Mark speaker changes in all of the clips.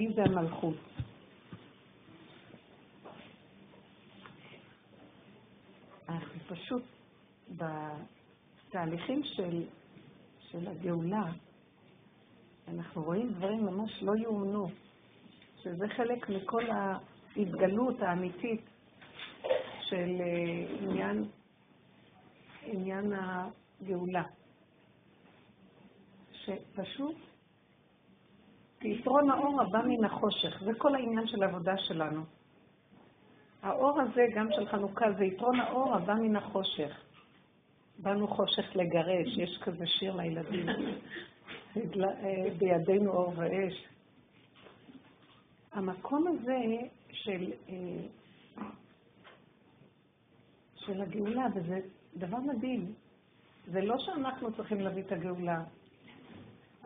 Speaker 1: מי זה המלכות? אנחנו פשוט בתהליכים של, של הגאולה, אנחנו רואים דברים ממש לא יאומנו, שזה חלק מכל ההתגלות האמיתית של אה, עניין, עניין הגאולה. שפשוט יתרון האור הבא מן החושך, זה כל העניין של העבודה שלנו. האור הזה, גם של חנוכה, זה יתרון האור הבא מן החושך. באנו חושך לגרש, יש כזה שיר לילדים. בידינו אור ואש. המקום הזה של, אה, של הגאולה, וזה דבר מדהים, זה לא שאנחנו צריכים להביא את הגאולה.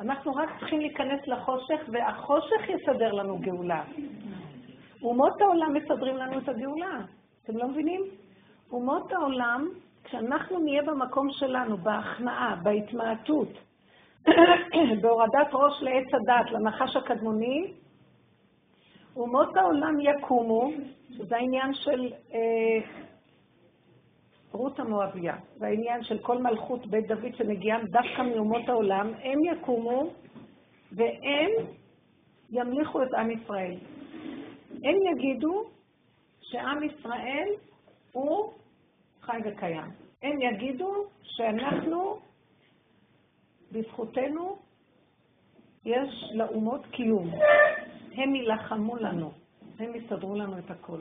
Speaker 1: אנחנו רק צריכים להיכנס לחושך, והחושך יסדר לנו גאולה. אומות העולם מסדרים לנו את הגאולה. אתם לא מבינים? אומות העולם, כשאנחנו נהיה במקום שלנו, בהכנעה, בהתמעטות, בהורדת ראש לעץ הדת, לנחש הקדמוני, אומות העולם יקומו, שזה העניין של אה, רות המואביה, והעניין של כל מלכות בית דוד שמגיעה דווקא מאומות העולם, הם יקומו והם ימליכו את עם ישראל. הם יגידו שעם ישראל הוא חי וקיים. הם יגידו שאנחנו, בזכותנו, יש לאומות קיום. הם יילחמו לנו, הם יסדרו לנו את הכל.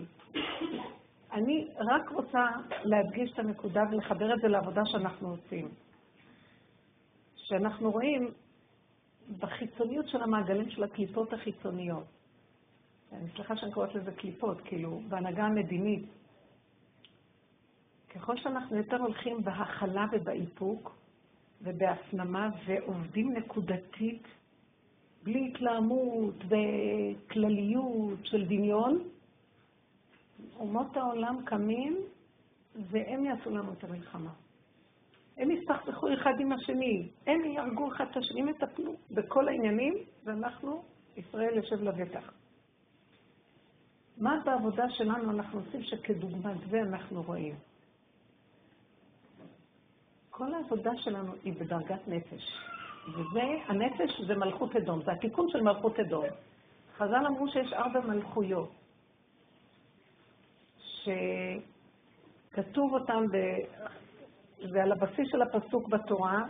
Speaker 1: אני רק רוצה להדגיש את הנקודה ולחבר את זה לעבודה שאנחנו עושים. שאנחנו רואים בחיצוניות של המעגלים של הקליפות החיצוניות. אני סליחה שאני קוראת לזה קליפות, כאילו, בהנהגה המדינית. ככל שאנחנו יותר הולכים בהכלה ובאיפוק ובהפנמה ועובדים נקודתית, בלי התלהמות וכלליות של דמיון, אומות העולם קמים והם יעשו לנו את המלחמה. הם יסתכסכו אחד עם השני, הם יהרגו אחד את השני, יטפלו בכל העניינים, ואנחנו, ישראל יושב לבטח. מה בעבודה שלנו אנחנו עושים שכדוגמת זה אנחנו רואים? כל העבודה שלנו היא בדרגת נפש. וזה, הנפש זה מלכות אדום, זה התיקון של מלכות אדום. חז"ל אמרו שיש ארבע מלכויות, שכתוב אותן, ב... זה על הבסיס של הפסוק בתורה,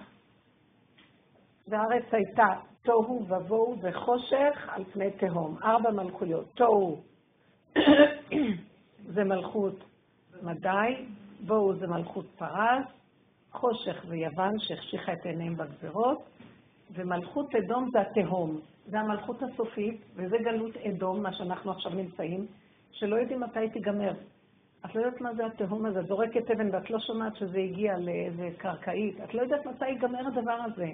Speaker 1: והארץ הייתה תוהו ובוהו וחושך על פני תהום. ארבע מלכויות. תוהו זה מלכות מדי, בוהו זה מלכות פרס, חושך ויוון שהחשיכה את עיניהם בגזרות, ומלכות אדום זה התהום. זה המלכות הסופית, וזה גלות אדום, מה שאנחנו עכשיו נמצאים, שלא יודעים מתי תיגמר. את לא יודעת מה זה התהום הזה, זורקת אבן ואת לא שומעת שזה הגיע לאיזה קרקעית, את לא יודעת מתי ייגמר הדבר הזה.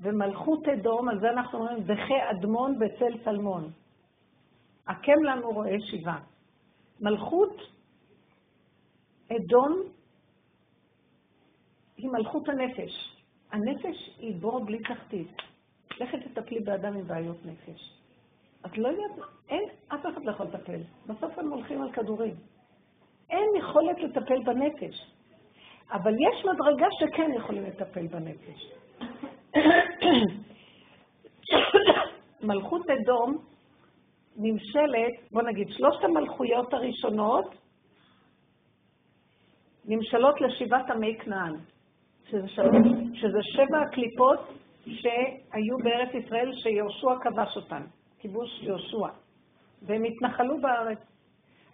Speaker 1: ומלכות אדום, על זה אנחנו אומרים, דחה אדמון בצל צלמון. הקם לנו רואה שיבה. מלכות אדום היא מלכות הנפש. הנפש היא בור בלי תחתית. לכי תטפלי באדם עם בעיות נפש. את לא יודעת, אין, אף אחד לא יכול לטפל. בסוף הם הולכים על כדורים. אין יכולת לטפל בנפש. אבל יש מדרגה שכן יכולים לטפל בנפש. מלכות אדום נמשלת, בוא נגיד, שלושת המלכויות הראשונות נמשלות לשבעת עמי כנען. שזה, שזה שבע הקליפות שהיו בארץ ישראל שיהושע כבש אותן, כיבוש יהושע, והם התנחלו בארץ.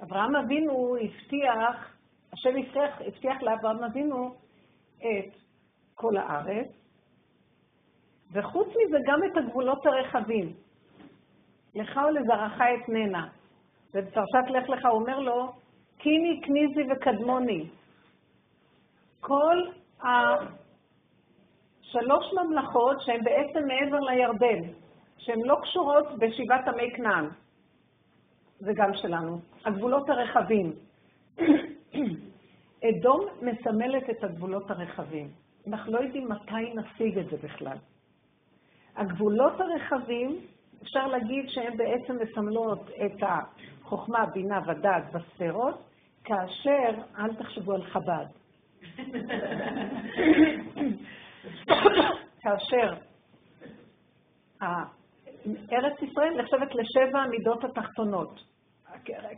Speaker 1: אברהם אבינו הבטיח, השם הבטיח, הבטיח לאברהם אבינו את כל הארץ, וחוץ מזה גם את הגבולות הרחבים. לך ולזרעך אתננה. ובפרשת לך לך הוא אומר לו, קיני, כניזי וקדמוני. כל השלוש ממלכות שהן בעצם מעבר לירדן, שהן לא קשורות בשבעת עמי כנען, זה גם שלנו, הגבולות הרחבים. אדום מסמלת את הגבולות הרחבים. אנחנו לא יודעים מתי נשיג את זה בכלל. הגבולות הרחבים אפשר להגיד שהן בעצם מסמלות את החוכמה, בינה ודעת בספירות, כאשר, אל תחשבו על חב"ד. כאשר ארץ ישראל נחשבת לשבע המידות התחתונות.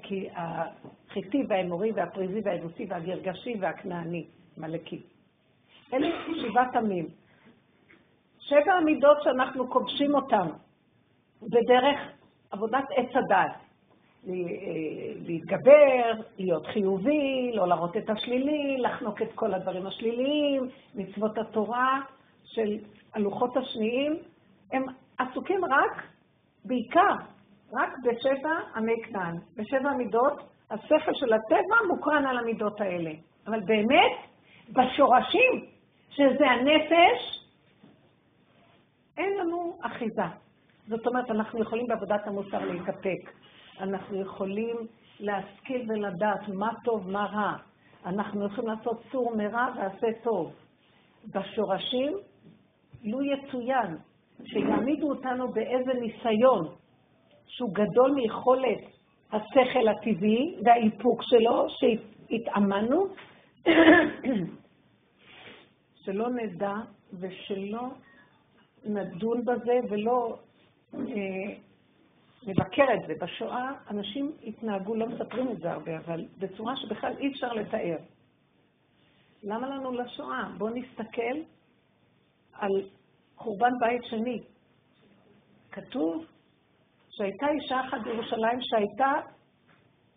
Speaker 1: כי החיטי והאמורי והפריזי והאבוסי והגרגשי והכנעני, מלאקי. אלה שבעת עמים. שבע המידות שאנחנו כובשים אותן בדרך עבודת עץ הדת. להתגבר, להיות חיובי, לא להראות את השלילי, לחנוק את כל הדברים השליליים, מצוות התורה של הלוחות השניים, הם עסוקים רק, בעיקר, רק בשבע עמי כנען, בשבע המידות, השכל של הטבע מוקרן על המידות האלה. אבל באמת, בשורשים, שזה הנפש, אין לנו אחיזה. זאת אומרת, אנחנו יכולים בעבודת המוסר להתאפק. אנחנו יכולים להשכיל ולדעת מה טוב, מה רע. אנחנו יכולים לעשות סור מרע ועשה טוב. בשורשים, לו יצוין שיעמידו אותנו באיזה ניסיון שהוא גדול מיכולת השכל הטבעי והאיפוק שלו, שהתאמנו, שלא נדע ושלא נדון בזה ולא אה, נבקר את זה. בשואה אנשים התנהגו, לא מספרים את זה הרבה, אבל בצורה שבכלל אי אפשר לתאר. למה לנו לשואה? בואו נסתכל על חורבן בית שני. כתוב שהייתה אישה אחת בירושלים שהייתה,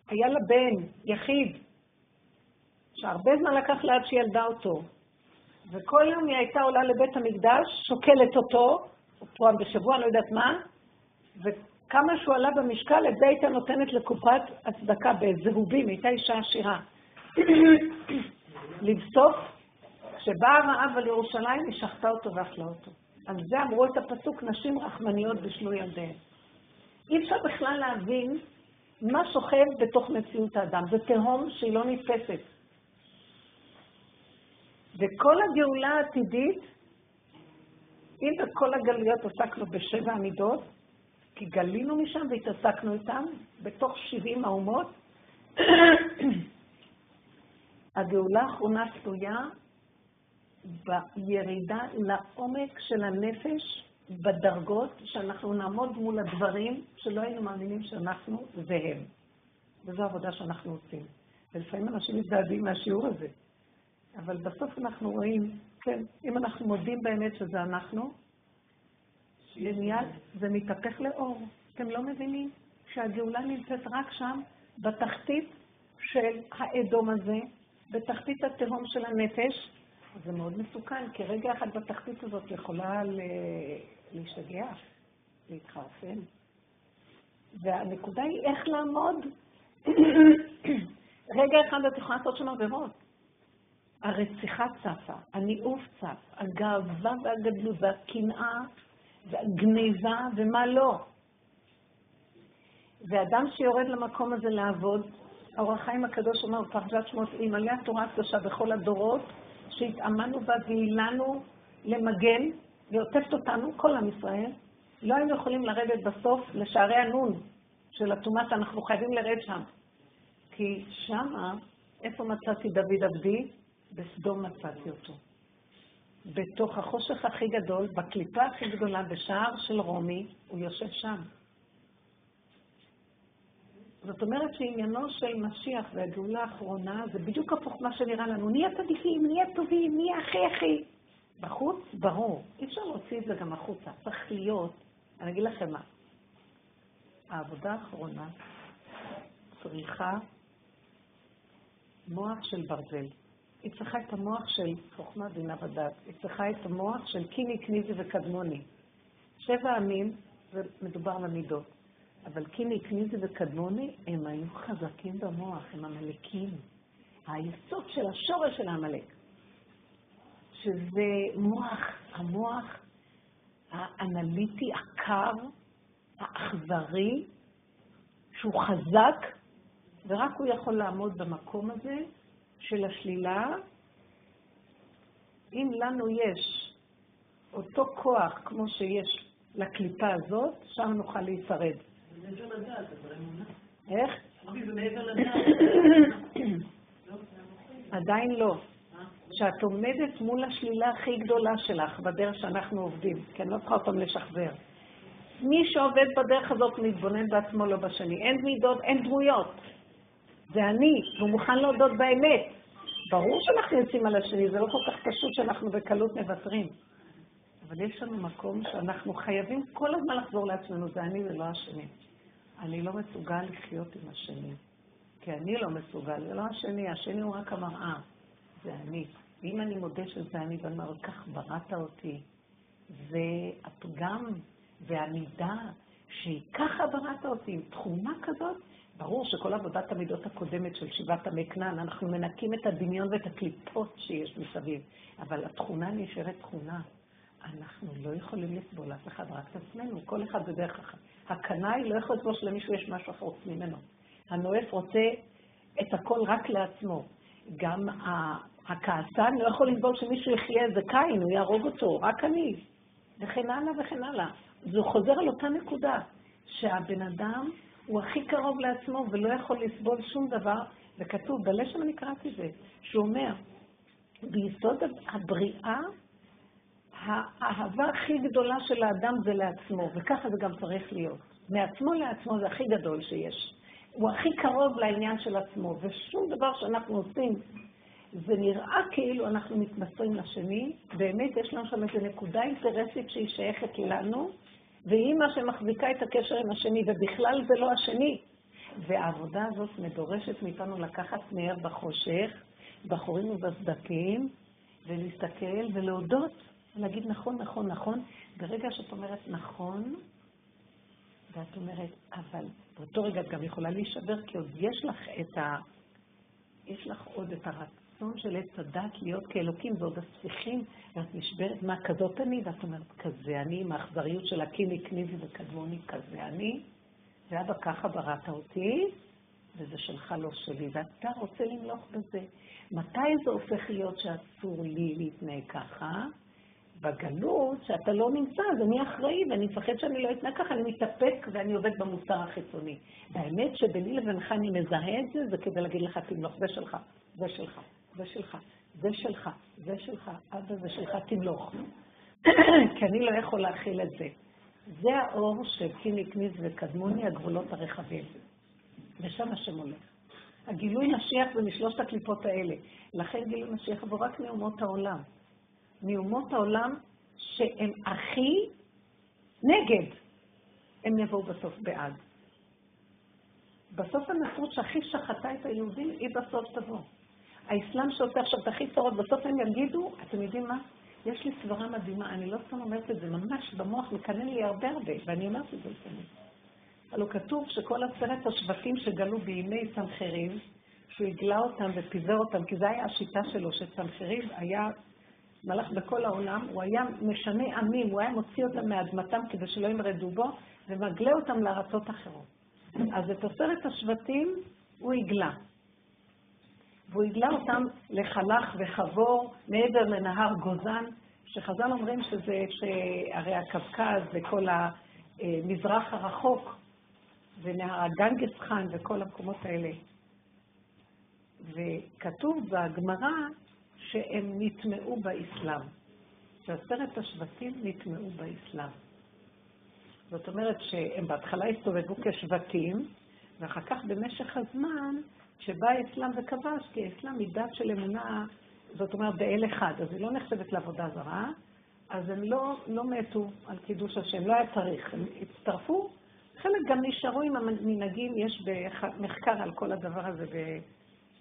Speaker 1: היה לה בן, יחיד, שהרבה זמן לקח לה עד שהיא ילדה אותו. וכל יום היא הייתה עולה לבית המקדש, שוקלת אותו, פעם בשבוע, לא יודעת מה, וכמה שהוא עלה במשקל, את זה הייתה נותנת לקופת הצדקה בזהובים, הייתה אישה עשירה. לבסוף, כשבאה הרעב על ירושלים, היא שחטה אותו ואכלה אותו. על זה אמרו את הפסוק, נשים רחמניות בשלו ילדיהן. אי אפשר בכלל להבין מה שוכב בתוך מציאות האדם. זה תהום שהיא לא נתפסת. וכל הגאולה העתידית, אם בכל הגלויות עסקנו בשבע המידות, כי גלינו משם והתעסקנו איתם, בתוך שבעים האומות, הגאולה האחרונה תלויה בירידה לעומק של הנפש, בדרגות, שאנחנו נעמוד מול הדברים שלא היינו מאמינים שאנחנו והם. וזו העבודה שאנחנו עושים. ולפעמים אנשים מזדעזעים מהשיעור הזה. אבל בסוף אנחנו רואים, כן, אם אנחנו מודים באמת שזה אנחנו, מיד זה מתהפך לאור. אתם לא מבינים שהגאולה נמצאת רק שם, בתחתית של האדום הזה, בתחתית התהום של הנפש, זה מאוד מסוכן, כי רגע אחד בתחתית הזאת יכולה להשתגע, להתחרפן. והנקודה היא איך לעמוד. רגע אחד את יכולה לעשות שם עבירות. הרציחה צפה, הניאוף צף, הגאווה והגדלות והקנאה והגניבה ומה לא. ואדם שיורד למקום הזה לעבוד, האור החיים הקדוש אומר בפרשת שמות, אלמלא התורה הקדושה בכל הדורות, שהתאמנו בה והילנו למגן, ועוטפת אותנו, כל עם ישראל, לא היינו יכולים לרדת בסוף לשערי הנון של הטומאה שאנחנו חייבים לרד שם. כי שמה, איפה מצאתי דוד עבדי? בסדום מצאתי אותו. בתוך החושך הכי גדול, בקליפה הכי גדולה, בשער של רומי, הוא יושב שם. זאת אומרת שעניינו של משיח והגאולה האחרונה זה בדיוק הפוך מה שנראה לנו. נהיה צדיקים, נהיה טובים, נהיה הכי הכי. בחוץ, ברור. אי אפשר להוציא את זה גם החוצה. צריך להיות, אני אגיד לכם מה, העבודה האחרונה צריכה מוח של ברזל. היא צריכה את המוח של חוכמה, בינה ודת. היא צריכה את המוח של קיני, קניזי וקדמוני. שבע עמים, זה מדובר. אבל קיני, קניזי וקדמוני, הם היו חזקים במוח, הם עמלקים. היסוד של השורש של העמלק. שזה מוח, המוח האנליטי, הקר, האכזרי, שהוא חזק, ורק הוא יכול לעמוד במקום הזה של השלילה. אם לנו יש אותו כוח כמו שיש לקליפה הזאת, שם נוכל להישרד. איך? עדיין לא. שאת עומדת מול השלילה הכי גדולה שלך בדרך שאנחנו עובדים, כי אני לא צריכה אותם לשחזר. מי שעובד בדרך הזאת מתבונן בעצמו, לא בשני. אין מידות, אין דמויות. זה אני, והוא מוכן להודות באמת. ברור שאנחנו יוצאים על השני, זה לא כל כך פשוט שאנחנו בקלות מוותרים. אבל יש לנו מקום שאנחנו חייבים כל הזמן לחזור לעצמנו, זה אני ולא השני. אני לא מסוגל לחיות עם השני. כי אני לא מסוגל, זה לא השני, השני הוא רק המראה. זה אני. ואם אני מודה שזה אני ואני אומר, כך בראת אותי, והפגם והמידה שהיא ככה בראת אותי, עם תכונה כזאת, ברור שכל עבודת המידות הקודמת של שיבת עמי כנען, אנחנו מנקים את הדמיון ואת הקליפות שיש מסביב, אבל התכונה נשארת תכונה. אנחנו לא יכולים לסבול אף אחד, רק את עצמנו, כל אחד בדרך אחת. הקנאי לא יכול לסבול שלמישהו יש משהו אחר ממנו. הנואף רוצה את הכל רק לעצמו. גם הכעסן לא יכול לסבול שמישהו יחיה איזה קין, הוא יהרוג אותו, רק אני. וכן הלאה וכן הלאה. זה חוזר על אותה נקודה, שהבן אדם הוא הכי קרוב לעצמו ולא יכול לסבול שום דבר, וכתוב, בלשם אני קראתי זה, שהוא אומר, ביסוד הבריאה, האהבה הכי גדולה של האדם זה לעצמו, וככה זה גם צריך להיות. מעצמו לעצמו זה הכי גדול שיש. הוא הכי קרוב לעניין של עצמו, ושום דבר שאנחנו עושים, זה נראה כאילו אנחנו מתמסרים לשני, באמת יש לנו שם איזו נקודה אינטרסית שהיא שייכת לנו, והיא מה שמחזיקה את הקשר עם השני, ובכלל זה לא השני. והעבודה הזאת מדורשת מאיתנו לקחת נר בחושך, בחורים ובסדקים, ולהסתכל ולהודות, ולהגיד נכון, נכון, נכון. ברגע שאת אומרת נכון, ואת אומרת, אבל באותו רגע את גם יכולה להישבר, כי עוד יש לך את ה... יש לך עוד את הרצון של עץ הדת להיות כאלוקים, ועוד הספיחים, ואת נשברת, מה, כזאת אני? ואת אומרת, כזה אני, עם האכזריות של הקיני, קניבי וקדמוני, כזה אני, ואבא ככה בראת אותי, וזה שלך, לא שלי, ואתה רוצה למלוך בזה. מתי זה הופך להיות שאסור לי להתנהג ככה? בגלות, שאתה לא נמצא, אז אני אחראי, ואני מפחד שאני לא אתנהג ככה, אני מתאפק ואני עובד במוסר החיצוני. והאמת שביני לבינך אני מזהה את זה, זה כדי להגיד לך, תמלוך, זה שלך, זה שלך, זה שלך, זה שלך, זה שלך, אבא זה שלך, תמלוך. כי אני לא יכול להכיל את זה. זה האור של קיני כניס וקדמוני, הגבולות הרחבים. ושם השם הולך. הגילוי משיח זה משלושת הקליפות האלה. לכן גילוי משיח עבור רק מאומות העולם. מאומות העולם שהם הכי נגד, הם יבואו בסוף בעד. בסוף הנצרות שהכי שחטה את היהודים, היא בסוף תבוא. האסלאם שעושה עכשיו את הכי צרות, בסוף הם יגידו, אתם יודעים מה? יש לי סברה מדהימה, אני לא סתם אומרת את זה, ממש במוח מקנן לי הרבה הרבה, ואני אומרת את זה לפעמים. הלוא כתוב שכל עשרת השבטים שגלו בימי סנחריב, שהוא הגלה אותם ופיזר אותם, כי זו הייתה השיטה שלו, שסנחריב היה מלך בכל העולם, הוא היה משנה עמים, הוא היה מוציא אותם מאדמתם כדי שלא ימרדו בו, ומגלה אותם לארצות אחרות. אז את עשרת השבטים הוא הגלה. והוא הגלה אותם לחלך וחבור מעבר לנהר גוזן, שחז"ל אומרים שזה, שהרי הקווקז וכל המזרח הרחוק, ונהר הגנגס חאן וכל המקומות האלה. וכתוב בגמרא שהם נטמעו באסלאם, שעשרת השבטים נטמעו באסלאם. זאת אומרת שהם בהתחלה הסתובבו כשבטים, ואחר כך במשך הזמן, כשבא האסלאם וכבש, כי האסלאם היא דת של אמונה, זאת אומרת באל אחד, אז היא לא נחשבת לעבודה זרה, אז הם לא, לא מתו על קידוש השם, לא היה צריך, הם הצטרפו, חלק גם נשארו עם המנהגים, יש מחקר על כל הדבר הזה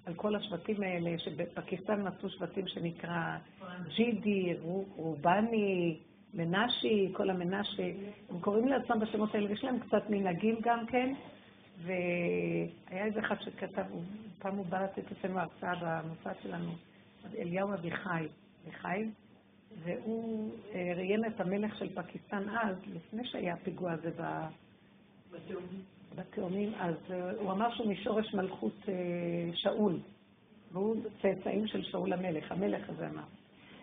Speaker 1: על כל השבטים האלה, שבפקיסטן מצאו שבטים שנקרא ג'ידי, רובני, מנשי, כל המנשי, הם קוראים לעצמם בשמות האלה, יש להם קצת מנהגים גם כן, והיה איזה אחד שכתב, פעם הוא בא לתת אצלנו הרצאה במוסד שלנו, אליהו אביחי, אביחי, והוא אה, ראיין את המלך של פקיסטן אז, לפני שהיה הפיגוע הזה בתאומים. בתאומים, אז אה, הוא אמר שהוא משורש מלכות אה, שאול, והוא צאצאים של שאול המלך, המלך הזה אמר.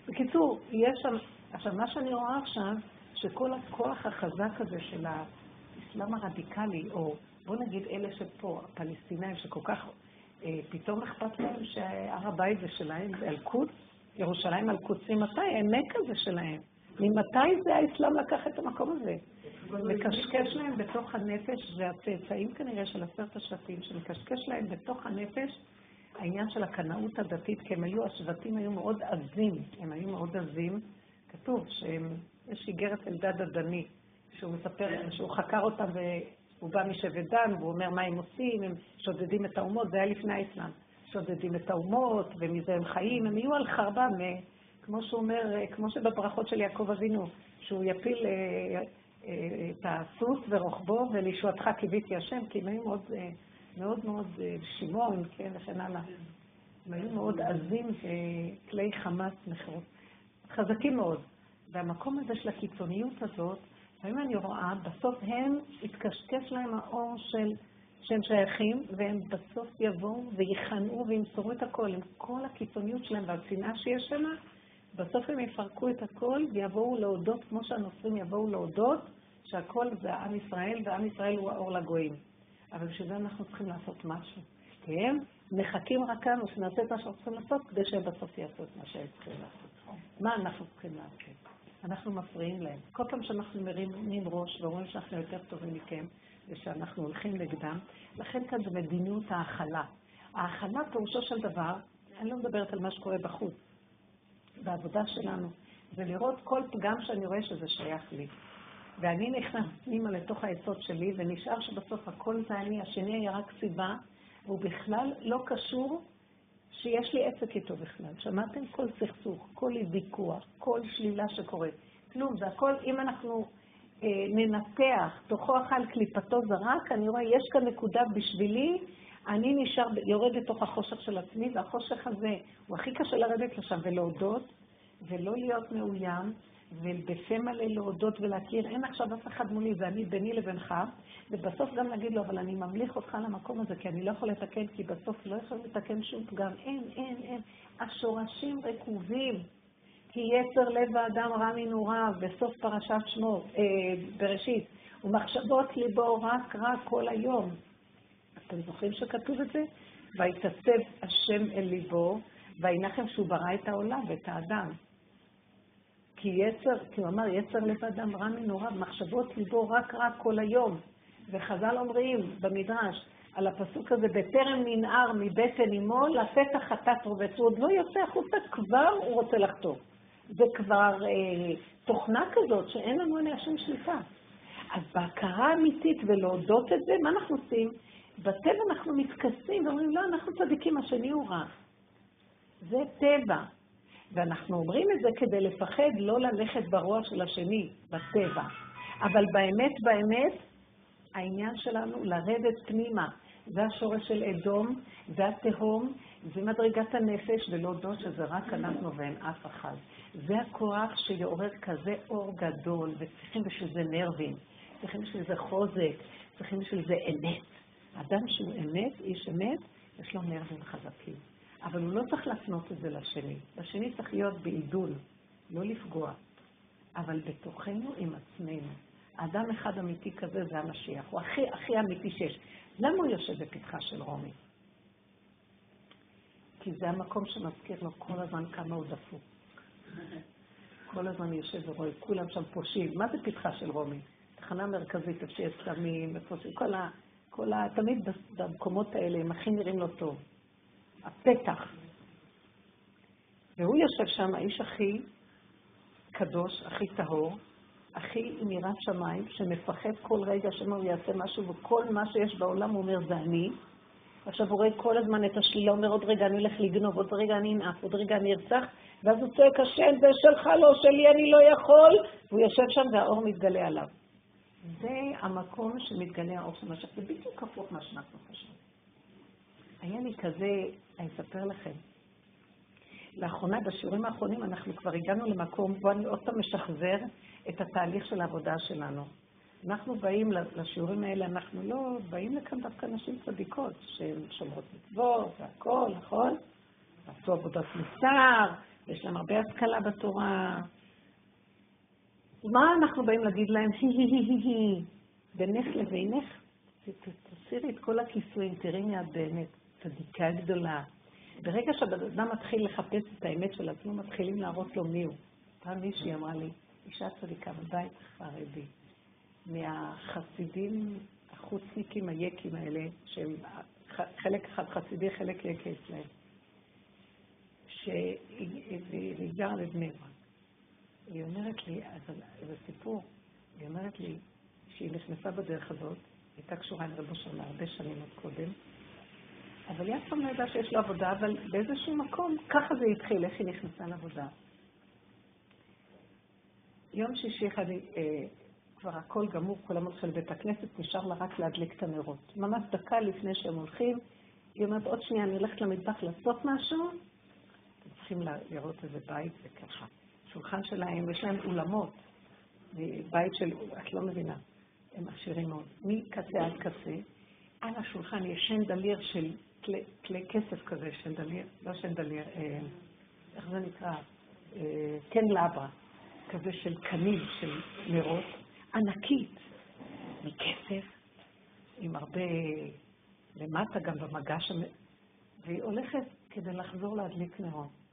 Speaker 1: בקיצור, יש שם, עכשיו מה שאני רואה עכשיו, שכל הכוח החזק הזה של האסלאם הרדיקלי, או בוא נגיד אלה שפה, הפלסטינאים, שכל כך אה, פתאום אכפת להם שהר הבית זה שלהם, זה אל-קודס, ירושלים אל-קודס, ממתי האמת הזה שלהם? ממתי זה האסלאם לקח את המקום הזה? מקשקש להם בתוך הנפש, זה הצאצאים כנראה של עשרת השבטים, שמקשקש להם בתוך הנפש העניין של הקנאות הדתית, כי הם היו, השבטים היו מאוד עזים, הם היו מאוד עזים. כתוב שיש איגרת אלדד הדני, שהוא מספר, שהוא חקר אותם והוא בא משבט דן, והוא אומר מה הם עושים, הם שודדים את האומות, זה היה לפני האסלאם. שודדים את האומות, ומזה הם חיים, הם יהיו על חרבם, כמו שהוא אומר, כמו שבברכות של יעקב אבינו, שהוא יפיל אה, אה, את הסוס ורוחבו, ולישועתך קיוויתי השם, כי הם היו מאוד מאוד מאוד אה, שימון, כן, וכן הלאה. הם היו מאוד עזים וכלי חמאס מכירות. חזקים מאוד. והמקום הזה של הקיצוניות הזאת, לפעמים אני רואה, בסוף הם, יתקשקש להם האור של שהם שייכים, והם בסוף יבואו ויכנעו וימסרו את הכל, עם כל הקיצוניות שלהם והשנאה שיש שם, בסוף הם יפרקו את הכל ויבואו להודות, כמו שהנוצרים יבואו להודות, שהכל זה עם ישראל, ועם ישראל הוא האור לגויים. אבל בשביל זה אנחנו צריכים לעשות משהו. כי הם מחכים רק לנו שנעשה את מה שאנחנו צריכים לעשות, כדי שהם בסוף יעשו את מה שהם צריכים לעשות. מה אנחנו צריכים לעשות? אנחנו מפריעים להם. כל פעם שאנחנו מרימים ראש ורואים שאנחנו יותר טובים מכם, ושאנחנו הולכים נגדם, לכן כאן זה מדיניות ההכלה. ההכלה, פירושו של דבר, אני לא מדברת על מה שקורה בחוץ, בעבודה שלנו, זה לראות כל פגם שאני רואה שזה שייך לי. ואני נכנס פנימה לתוך היסוד שלי, ונשאר שבסוף הכל זה אני, השני היה רק סיבה, והוא בכלל לא קשור שיש לי עסק איתו בכלל. שמעתם? כל סכסוך, כל ויכוח, כל שלילה שקורית. כלום, זה הכל, אם אנחנו אה, ננתח, תוכו אכל קליפתו זרק, אני רואה, יש כאן נקודה בשבילי, אני נשאר, יורד לתוך החושך של עצמי, והחושך הזה, הוא הכי קשה לרדת לשם ולהודות, ולא להיות מאוים, ובפה מלא להודות ולהכיר, אין עכשיו אף אחד מולי, זה אני ביני לבינך, ובסוף גם להגיד לו, אבל אני ממליך אותך למקום הזה, כי אני לא יכול לתקן, כי בסוף לא יכול לתקן שום פגם. אין, אין, אין. השורשים רקובים. כי יצר לב האדם רע מנעוריו, בסוף פרשת שמות, אה, בראשית, ומחשבות ליבו רק רע כל היום. אתם זוכרים שכתוב את זה? ויתעצב השם אל ליבו, וינחם שהוא ברא את העולם ואת האדם. כי יצר, כי הוא אמר, יצר לב אדם רע מנוריו, מחשבות ליבו רק רע כל היום. וחז"ל אומרים במדרש, על הפסוק הזה, בטרם ננער מבטן אמו, לפתח חטאת רובץ. הוא עוד לא יוצא החוצה, כבר הוא רוצה לחטוא. זה כבר אה, תוכנה כזאת שאין לנו עליה שום שליטה. אז בהכרה אמיתית ולהודות את זה, מה אנחנו עושים? בטבע אנחנו מתכסים ואומרים, לא, אנחנו צדיקים, השני הוא רע. זה טבע. ואנחנו אומרים את זה כדי לפחד לא ללכת ברוח של השני, בטבע. אבל באמת, באמת, העניין שלנו לרדת פנימה. זה השורש של אדום, זה התהום, זה מדרגת הנפש, ולהודות שזה רק אנחנו ואין אף אחד. זה הכוח שיעורר כזה אור גדול, וצריכים בשביל זה נרבים, צריכים בשביל זה חוזק, צריכים בשביל זה אמת. אדם שהוא אמת, איש אמת, יש לו נרבים חזקים. אבל הוא לא צריך להפנות את זה לשני. לשני צריך להיות בעידול, לא לפגוע. אבל בתוכנו עם עצמנו. אדם אחד אמיתי כזה זה המשיח, הוא הכי הכי אמיתי שיש. למה הוא יושב בפתחה של רומי? כי זה המקום שמזכיר לו כל הזמן כמה הוא דפוק. כל הזמן יושב ורואה, כולם שם פושעים. מה זה פתחה של רומי? תחנה מרכזית, איפה שיש סמים, איפה ש... כל ה... כל ה... תמיד במקומות האלה הם הכי נראים לו טוב. הפתח. והוא יושב שם, האיש הכי קדוש, הכי טהור, הכי עם יראת שמיים, שמפחד כל רגע שמא הוא יעשה משהו, וכל מה שיש בעולם הוא אומר, זה אני. עכשיו הוא רואה כל הזמן את השלילה, אומר, עוד רגע אני הולך לגנוב, עוד רגע אני אנאף, עוד רגע אני ארצח, ואז הוא צועק, השם, זה שלך, לא שלי, אני לא יכול, והוא יושב שם והאור מתגלה עליו. זה המקום שמתגלה האור של משך, זה בדיוק הפוך מה שאנחנו חושבים. היה לי כזה, אני אספר לכם. לאחרונה, בשיעורים האחרונים, אנחנו כבר הגענו למקום בו אני עוד פעם משחזר את התהליך של העבודה שלנו. אנחנו באים לשיעורים האלה, אנחנו לא באים לכאן דווקא נשים צדיקות, שהן שומרות מצוות והכול, נכון? עשו עבודת מוסר, יש להם הרבה השכלה בתורה. מה אנחנו באים להגיד להם? הי הי הי הי הי. בינך לבינך, תסירי את כל הכיסויים, תראי מי את באמת, צדיקה גדולה. ברגע שהבן אדם מתחיל לחפש את האמת של עצמו, מתחילים להראות לו מי הוא. פעם מישהי אמרה לי, אישה צדיקה בבית חרדי, מהחסידים החוצניקים היקים האלה, שהם חלק אחד חסידי, חלק יקי אצלהם, שהיא גרה לבני ברק. היא אומרת לי, זה סיפור, היא אומרת לי שהיא נכנסה בדרך הזאת, הייתה קשורה עם רבו שנה הרבה שנים עוד קודם, אבל היא אף פעם לא ידעה שיש לה עבודה, אבל באיזשהו מקום, ככה זה התחיל, איך היא נכנסה לעבודה. יום שישי אחד, אה, כבר הכל גמור, כולם הולכים לבית הכנסת, נשאר לה רק להדליק את הנרות. ממש דקה לפני שהם הולכים, היא אומרת, עוד שנייה, אני הולכת למטבח לעשות משהו, אתם צריכים לראות איזה בית וככה. שולחן שלהם, יש להם אולמות, בית של, את לא מבינה, הם עשירים מאוד. מקצה עד קצה, על השולחן יש שנדליר של כלי, כסף כזה, שנדליר, לא שנדליר, אה, איך זה נקרא? אה, כן לברה, כזה של קנים של נרות, ענקית, מכסף, עם הרבה, למטה גם במגש, והיא הולכת כדי לחזור להדליק נרות.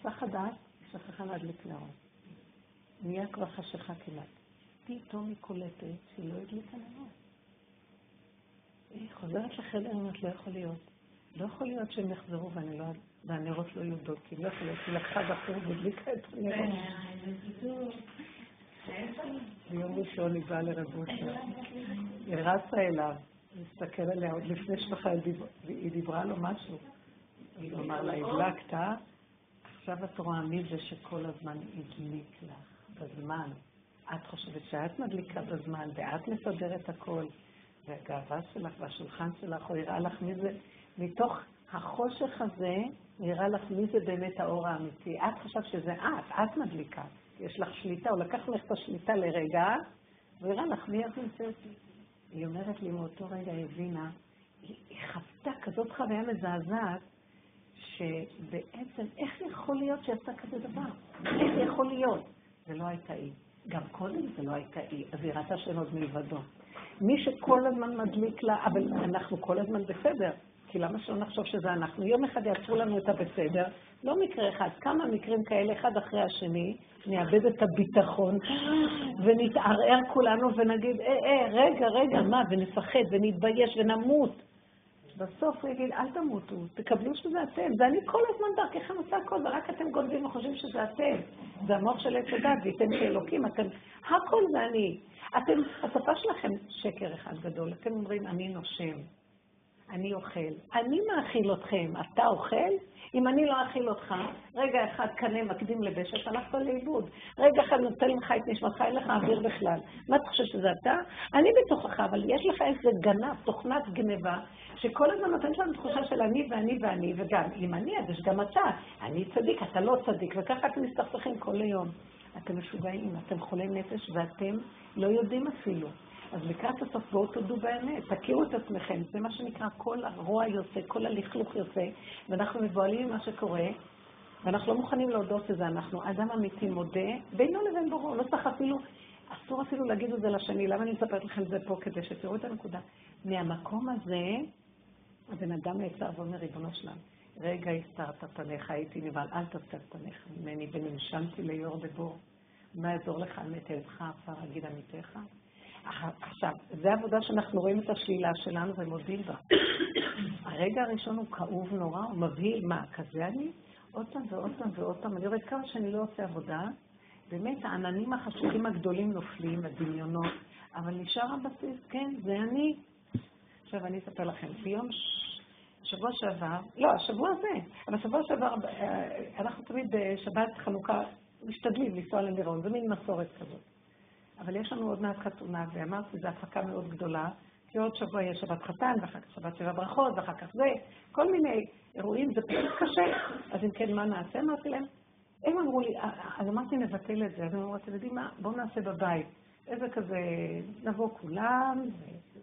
Speaker 1: הסך הדעת, שכחה להדליק נרות. נהיה כבר חשיכה כמעט. פתאום היא קולטת שהיא לא הדליקה נרות. היא חוזרת לחדר, אומרת, לא יכול להיות. לא יכול להיות שהם יחזרו לא, והנרות לא יהיו דולקים. לא יכול להיות, היא לקחה בחור והדליקה את הנרות. ביום ראשון היא באה לרבושה. היא רצה אליו, להסתכל עליה עוד לפני שבכלל היא דיברה לו משהו. היא אמרה לה, הדלקת, עכשיו את רואה מי זה שכל הזמן הדליק לך בזמן. את חושבת שאת מדליקה בזמן ואת מסדרת הכל, והגאווה שלך והשולחן שלך, הוא יראה לך מי זה, מתוך החושך הזה, נראה לך מי זה באמת האור האמיתי. את חשבת שזה את, את מדליקה. יש לך שליטה, הוא לקח לך את השליטה לרגע, והראה לך מי את נמצאת. היא אומרת לי, מאותו רגע היא הבינה, היא חוותה כזאת חוויה מזעזעת, שבעצם, איך יכול להיות שעשתה כזה דבר? איך יכול להיות? זה לא הייתה היא. גם קודם זה לא הייתה היא, אז היא ראתה שאין עוד מלבדו. מי שכל הזמן מדליק לה, אבל אנחנו כל הזמן בסדר, כי למה שלא נחשוב שזה אנחנו? יום אחד יעצרו לנו את הבסדר, לא מקרה אחד, כמה מקרים כאלה, אחד אחרי השני, נאבד את הביטחון, ונתערער כולנו ונגיד, אה, אה, רגע, רגע, מה, ונפחד, ונתבייש, ונמות. בסוף הוא יגיד, אל תמותו, תקבלו שזה אתם. ואני כל הזמן דרככם עושה הכל, ורק אתם גונבים וחושבים שזה אתם. זה המוח של עץ הדת, וייתן כאלוקים, אתם, הכל זה אני. אתם, השפה שלכם שקר אחד גדול. אתם אומרים, אני נושם, אני אוכל. אני מאכיל אתכם, אתה אוכל? אם אני לא אכיל אותך, רגע אחד קנה מקדים לבשת, הלכת לאיבוד. רגע אחד נותן לך את נשמתך, אין לך אוויר בכלל. מה אתה חושב שזה אתה? אני בתוכך, אבל יש לך איזה גנב, תוכנת גניבה, שכל הזמן נותנת לנו תחושה של אני ואני ואני, וגם אם אני, אז יש גם אתה. אני צדיק, אתה לא צדיק, וככה אתם מסתכסכים כל היום. אתם משוגעים, אתם חולי נפש, ואתם לא יודעים אפילו. אז לקראת הסוף בואו תודו באמת, תכירו את עצמכם, זה מה שנקרא כל הרוע יוצא, כל הלכלוך יוצא, ואנחנו מבוהלים ממה שקורה, ואנחנו לא מוכנים להודות שזה אנחנו. אדם אמיתי מודה, בינו לבין בוראו, לא צריך אפילו, אסור אפילו להגיד את זה לשני, למה אני מספרת לכם את זה פה? כדי שתראו את הנקודה. מהמקום הזה, הבן אדם נעצר ואומר, ריבונו שלם, רגע הסתרת פניך, הייתי נבהל, אל תסתר פניך ממני, וננשמתי ליאור דבור. מה יעזור לך על מת עדך עפר אגיד עמיתך? עכשיו, זו עבודה שאנחנו רואים את השלילה שלנו ומודים בה. הרגע הראשון הוא כאוב נורא, הוא מבהיל, מה, כזה אני? עוד פעם ועוד פעם ועוד פעם. אני רואה כמה שאני לא עושה עבודה, באמת העננים החשוכים הגדולים נופלים, הדמיונות, אבל נשאר הבסיס, כן, זה אני. עכשיו אני אספר לכם, ביום שבוע שעבר, לא, השבוע הזה, אבל שבוע שעבר, אה, אנחנו תמיד בשבת חנוכה משתדלים לנסוע למירון, זה מין מסורת כזאת. אבל יש לנו עוד מעט חתונה, ואמרתי, זו הפקה מאוד גדולה, כי עוד שבוע יש שבת חתן, ואחר כך שבת שבע ברכות, ואחר כך זה, כל מיני אירועים, זה פשוט קשה. אז אם כן, מה נעשה? אמרתי להם, הם אמרו לי, אז אמרתי, נבטל את זה. אז הם אמרו, אתם יודעים מה, בואו נעשה בבית. איזה כזה, נבוא כולם,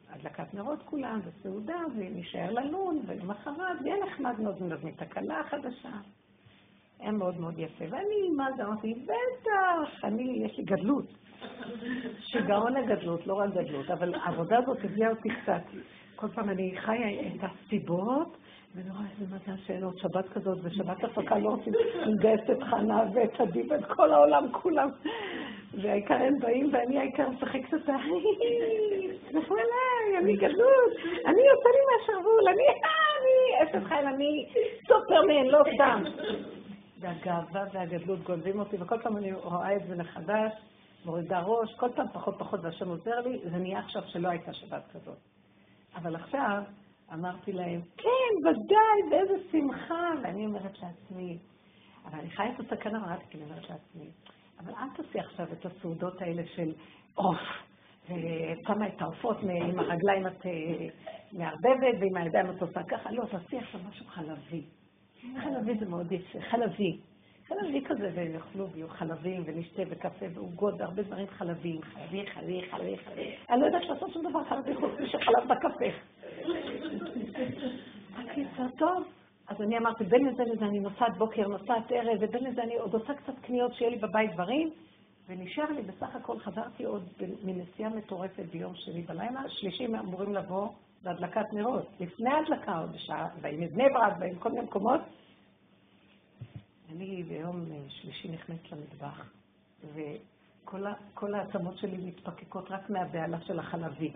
Speaker 1: הדלקת נרות כולם, וסעודה, ונשאר ללון, ולמחרת, ויהיה נחמד מאוד, נזמין את הכלה החדשה. היה מאוד מאוד יפה. ואני, מה זה, אמרתי, בטח, אני, יש לי גדלות. שיגעון הגדלות, לא רק גדלות, אבל העבודה הזאת הביאה אותי קצת. כל פעם אני חיה את הסיבות, ואני רואה איזה מזל שאין עוד שבת כזאת, ושבת הפקה לא רוצים לגייס את חנה ואת עדי ואת כל העולם כולם. והעיקר הם באים, ואני העיקר משחקת אותה, תסמכו עליי, אני גדלות, אני יוצא לי מהשרוול, אני, אני, אשת חיל, אני סופרמן, לא סתם. והגאווה והגדלות גונבים אותי, וכל פעם אני רואה את זה מחדש, מורידה ראש, כל פעם פחות פחות, והשם עוזר לי, זה נהיה עכשיו שלא הייתה שבת כזאת. אבל עכשיו אמרתי להם, כן, ודאי, באיזה שמחה, ואני אומרת לעצמי, אבל אני חיה את הסכנה, אמרתי, אני אומרת לעצמי, אבל אל תעשי עכשיו את הסעודות האלה של עוף, ושמה את העופות עם הרגליים את אה, מערבבת, ועם הידיים את עושה ככה, לא, תעשי עכשיו משהו חלבי. חלבי זה מאוד יפה, חלבי. חלבי כזה, והם יאכלו ויהיו חלבים, ונשתה וקפה ועוגות והרבה דברים חלביים. חלבי, חלבי, חלבי, חלבי. אני לא יודעת לעשות שום דבר חלבי חוץ משחלב בקפה. הקיצר טוב. אז אני אמרתי, בין לזה לזה אני נוסעת בוקר, נוסעת ערב, ובין לזה אני עוד עושה קצת קניות שיהיה לי בבית דברים, ונשאר לי, בסך הכל חזרתי עוד מנסיעה מטורפת ביום שני בלילה, שלישים אמורים לבוא בהדלקת נרות, לפני ההדלקה עוד בשעה, ועם בני ברק ועם כל מיני מקומות. אני ביום שלישי נכנסת למטבח, וכל העצמות שלי מתפקקות רק מהבהלה של החלבי.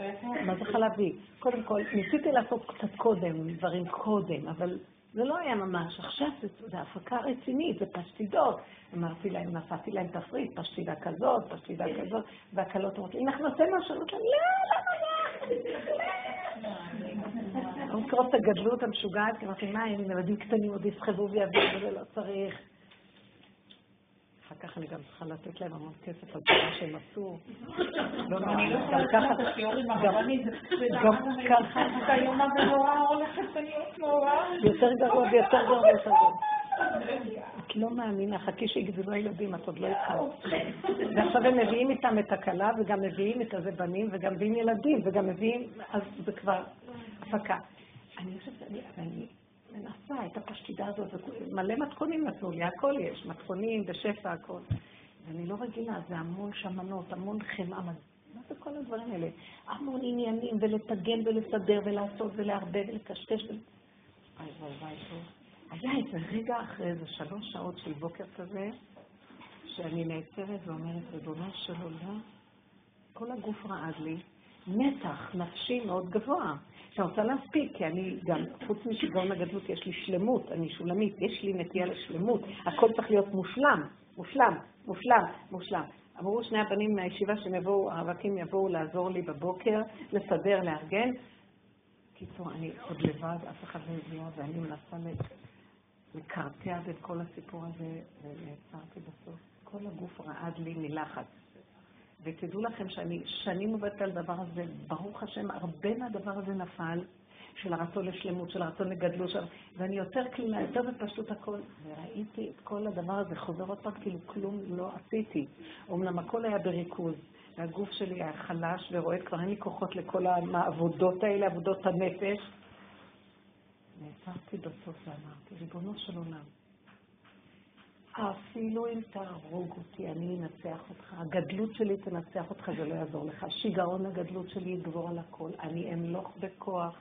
Speaker 1: מה זה חלבי? קודם כל, ניסיתי לעשות קצת קודם, דברים קודם, אבל זה לא היה ממש. עכשיו זו הפקה רצינית, זה פשטידות. אמרתי להם, נתתי להם תפריט, פשטידה כזאת, פשטידה כזאת, והקלות אומרות לי, אנחנו נעשה משהו, אמרתי להם, לא, למה לא? לקרוא את הגדלות המשוגעת, כי אמרתי, מה, אם ילדים קטנים עוד יסחבו ויביאו, וזה לא צריך. אחר כך אני גם צריכה לתת להם המון כסף על דברים שהם עשו.
Speaker 2: לא, אני לא השיעורים הרבנית, גם ככה, היום הזה נורא הולכת להיות נורא.
Speaker 1: יותר גרוע ויותר גרוע ויותר גרוע. את לא מאמינה, חכי שיגדלו הילדים, את עוד לא התחלת. ועכשיו הם מביאים איתם את הכלה, וגם מביאים את הזה בנים, וגם מביאים ילדים, וגם מביאים, אז זה כבר הפקה. אני חושבת, אני מנסה את הפשטידה הזאת, מלא מתכונים נתנו לי, הכל יש, מתכונים בשפע, הכל. ואני לא רגילה, זה המון שמנות, המון חמאה. מה זה כל הדברים האלה? המון עניינים, ולטגן ולסדר ולעשות ולערבב ולקשקש. וואי וואי וואי, טוב. היה איזה רגע אחרי איזה שלוש שעות של בוקר כזה, שאני נעצרת ואומרת, ריבונו של עולם, כל הגוף רעד לי, מתח נפשי מאוד גבוה. שאני רוצה להספיק, כי אני גם, חוץ משיגעון הגדלות, יש לי שלמות, אני שולמית, יש לי נטייה לשלמות, הכל צריך להיות מושלם, מושלם, מושלם, מושלם. אמרו שני הבנים מהישיבה שהם יבואו, הרווקים יבואו לעזור לי בבוקר, לסדר, לארגן. קיצור, אני עוד לבד, אף אחד לא הגיע, ואני מנסה לקרטע את כל הסיפור הזה, ונעצרתי בסוף. כל הגוף רעד לי מלחץ. ותדעו לכם שאני שנים עובדת על הדבר הזה, ברוך השם, הרבה מהדבר הזה נפל, של הרצון לשלמות, של הרצון לגדלות, של... ואני יותר קלילה, יותר בפשטות הכל. וראיתי את כל הדבר הזה חוזר עוד פעם, כאילו כלום לא עשיתי. אמנם הכל היה בריכוז, והגוף שלי היה חלש ורועד, כבר אין לי כוחות לכל העבודות האלה, עבודות הנפש. נעצרתי בסוף ואמרתי, ריבונו של עולם, אפילו אם תהרוג אותי, אני אנצח אותך. הגדלות שלי תנצח אותך, זה לא יעזור לך. שיגעון הגדלות שלי יגבור על הכל. אני אמלוך בכוח.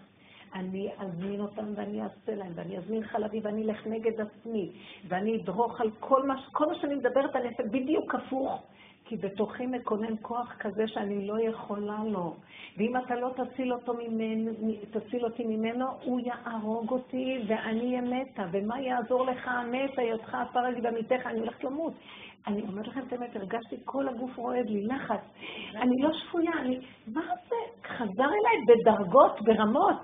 Speaker 1: אני אזמין אותם ואני אעשה להם, ואני אזמין חלבי ואני אלך נגד עצמי, ואני אדרוך על כל מה, כל מה שאני מדברת, אני אעשה בדיוק הפוך. כי בתוכי מקונן כוח כזה שאני לא יכולה לו. ואם אתה לא תציל, אותו ממנו, תציל אותי ממנו, הוא יהרוג אותי ואני אהיה מתה. ומה יעזור לך המת, היותך עפר על במיתך, אני הולכת למות. אני אומרת לכם את האמת, הרגשתי כל הגוף רועד לי, לחץ. אני לא שפויה, אני... מה זה? חזר אליי בדרגות, ברמות.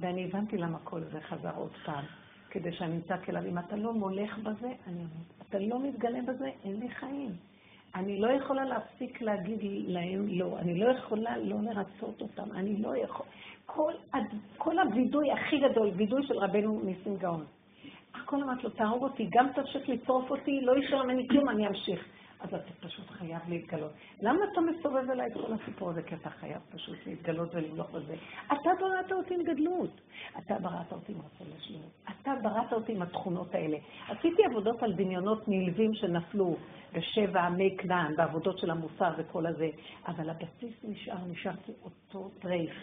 Speaker 1: ואני הבנתי למה כל זה חזר עוד פעם. כדי שאני אצעק אליו, אם אתה לא מולך בזה, אני אומרת, אתה לא מתגלה בזה, אין לי חיים. אני לא יכולה להפסיק להגיד להם לא, אני לא יכולה לא לרצות אותם, אני לא יכול... כל, כל הווידוי הכי גדול, וידוי של רבנו ניסים גאון. הכל אמרת לו, תהרוג אותי, גם תמשיך לצרוף אותי, לא יישאר ממני כלום, אני אמשיך. אז אתה פשוט חייב להתגלות. למה אתה מסובב אליי את כל הסיפור הזה? כי אתה חייב פשוט להתגלות ולמלוך בזה. אתה בראת אותי עם גדלות. אתה בראת אותי עם רצון לשלמות. אתה בראת אותי עם התכונות האלה. עשיתי עבודות על דמיונות נלווים שנפלו בשבע עמי כנען, בעבודות של המוסר וכל הזה, אבל הבסיס נשאר, נשארתי אותו טרייף.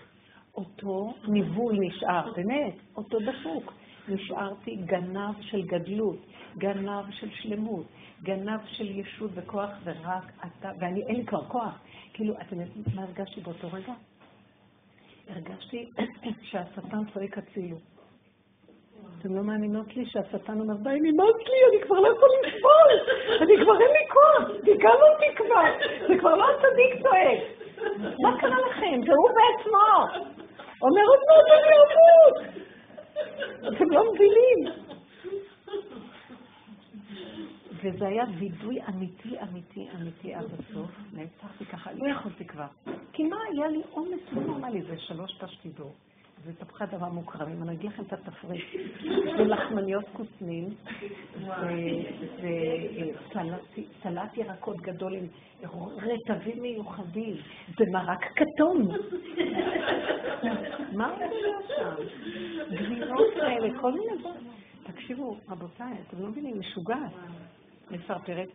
Speaker 1: אותו ניבול נשאר, באמת, אותו דפוק. נשארתי גנב של גדלות, גנב של שלמות, גנב של ישות וכוח, ורק אתה, ואני, אין לי כבר כוח. כאילו, אתם יודעים מה הרגשתי באותו רגע? הרגשתי שהשטן צועק הצילו. אתם לא מאמינות לי שהשטן אומר, די, נמאס לי, אני כבר לא יכול לסבול, אני כבר אין לי כוח, תיגל אותי כבר, זה כבר לא הצדיק צועק. מה קרה לכם? זה הוא בעצמו. אומר, עוד מעט אני אמות. אתם לא מבינים. וזה היה וידוי אמיתי, אמיתי, אמיתי עד הסוף. נעצרתי ככה, לא יכולתי כבר. כי מה, היה לי עומס לא נורמלי, זה שלוש פשטידור. זה תפוחי אדמה מוקרמים, אני אגיד לכם את התפריט. זה לחמניות כוסמין, וסלט ירקות גדול עם רטבים מיוחדים, זה מרק כתום. מה היה שם? כאלה, כל מיני דברים. תקשיבו, רבותיי, אתם לא מבינים, משוגעת. מפרפרת.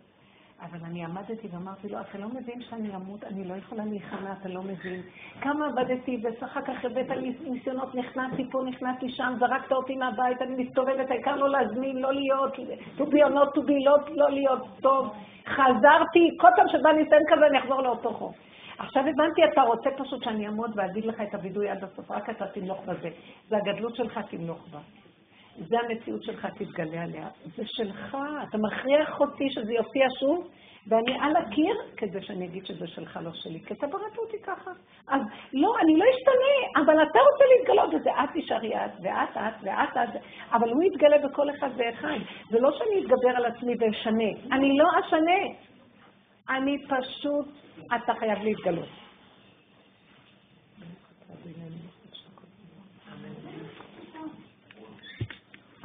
Speaker 1: אבל אני עמדתי ואמרתי לו, אתה לא מבין שאני אמות, אני לא יכולה להיכנע, אתה לא מבין. כמה עבדתי, ואחר כך הבאת לי ניסיונות, נכנסתי פה, נכנסתי שם, זרקת אותי מהבית, אני מסתובבת, העיקר לא להזמין, לא להיות, to be or not to be, לא, לא להיות טוב. חזרתי, כל פעם שבא ניסיון כזה, אני אחזור לאותו חור. עכשיו הבנתי, אתה רוצה פשוט שאני אעמוד ואגיד לך את הווידוי עד הסוף, רק אתה תמלוך בזה. זה הגדלות שלך, תמלוך בה. זה המציאות שלך, תתגלה עליה. זה שלך, אתה מכריח אותי שזה יופיע שוב, ואני על הקיר כדי שאני אגיד שזה שלך, לא שלי, כי אתה בראת אותי ככה. אז לא, אני לא אשתנה, אבל אתה רוצה להתגלות וזה את תשארי את, ואת את, ואת את, אבל הוא יתגלה בכל אחד ואחד. זה לא שאני אתגבר על עצמי ואשנה, אני לא אשנה. אני פשוט, אתה חייב להתגלות.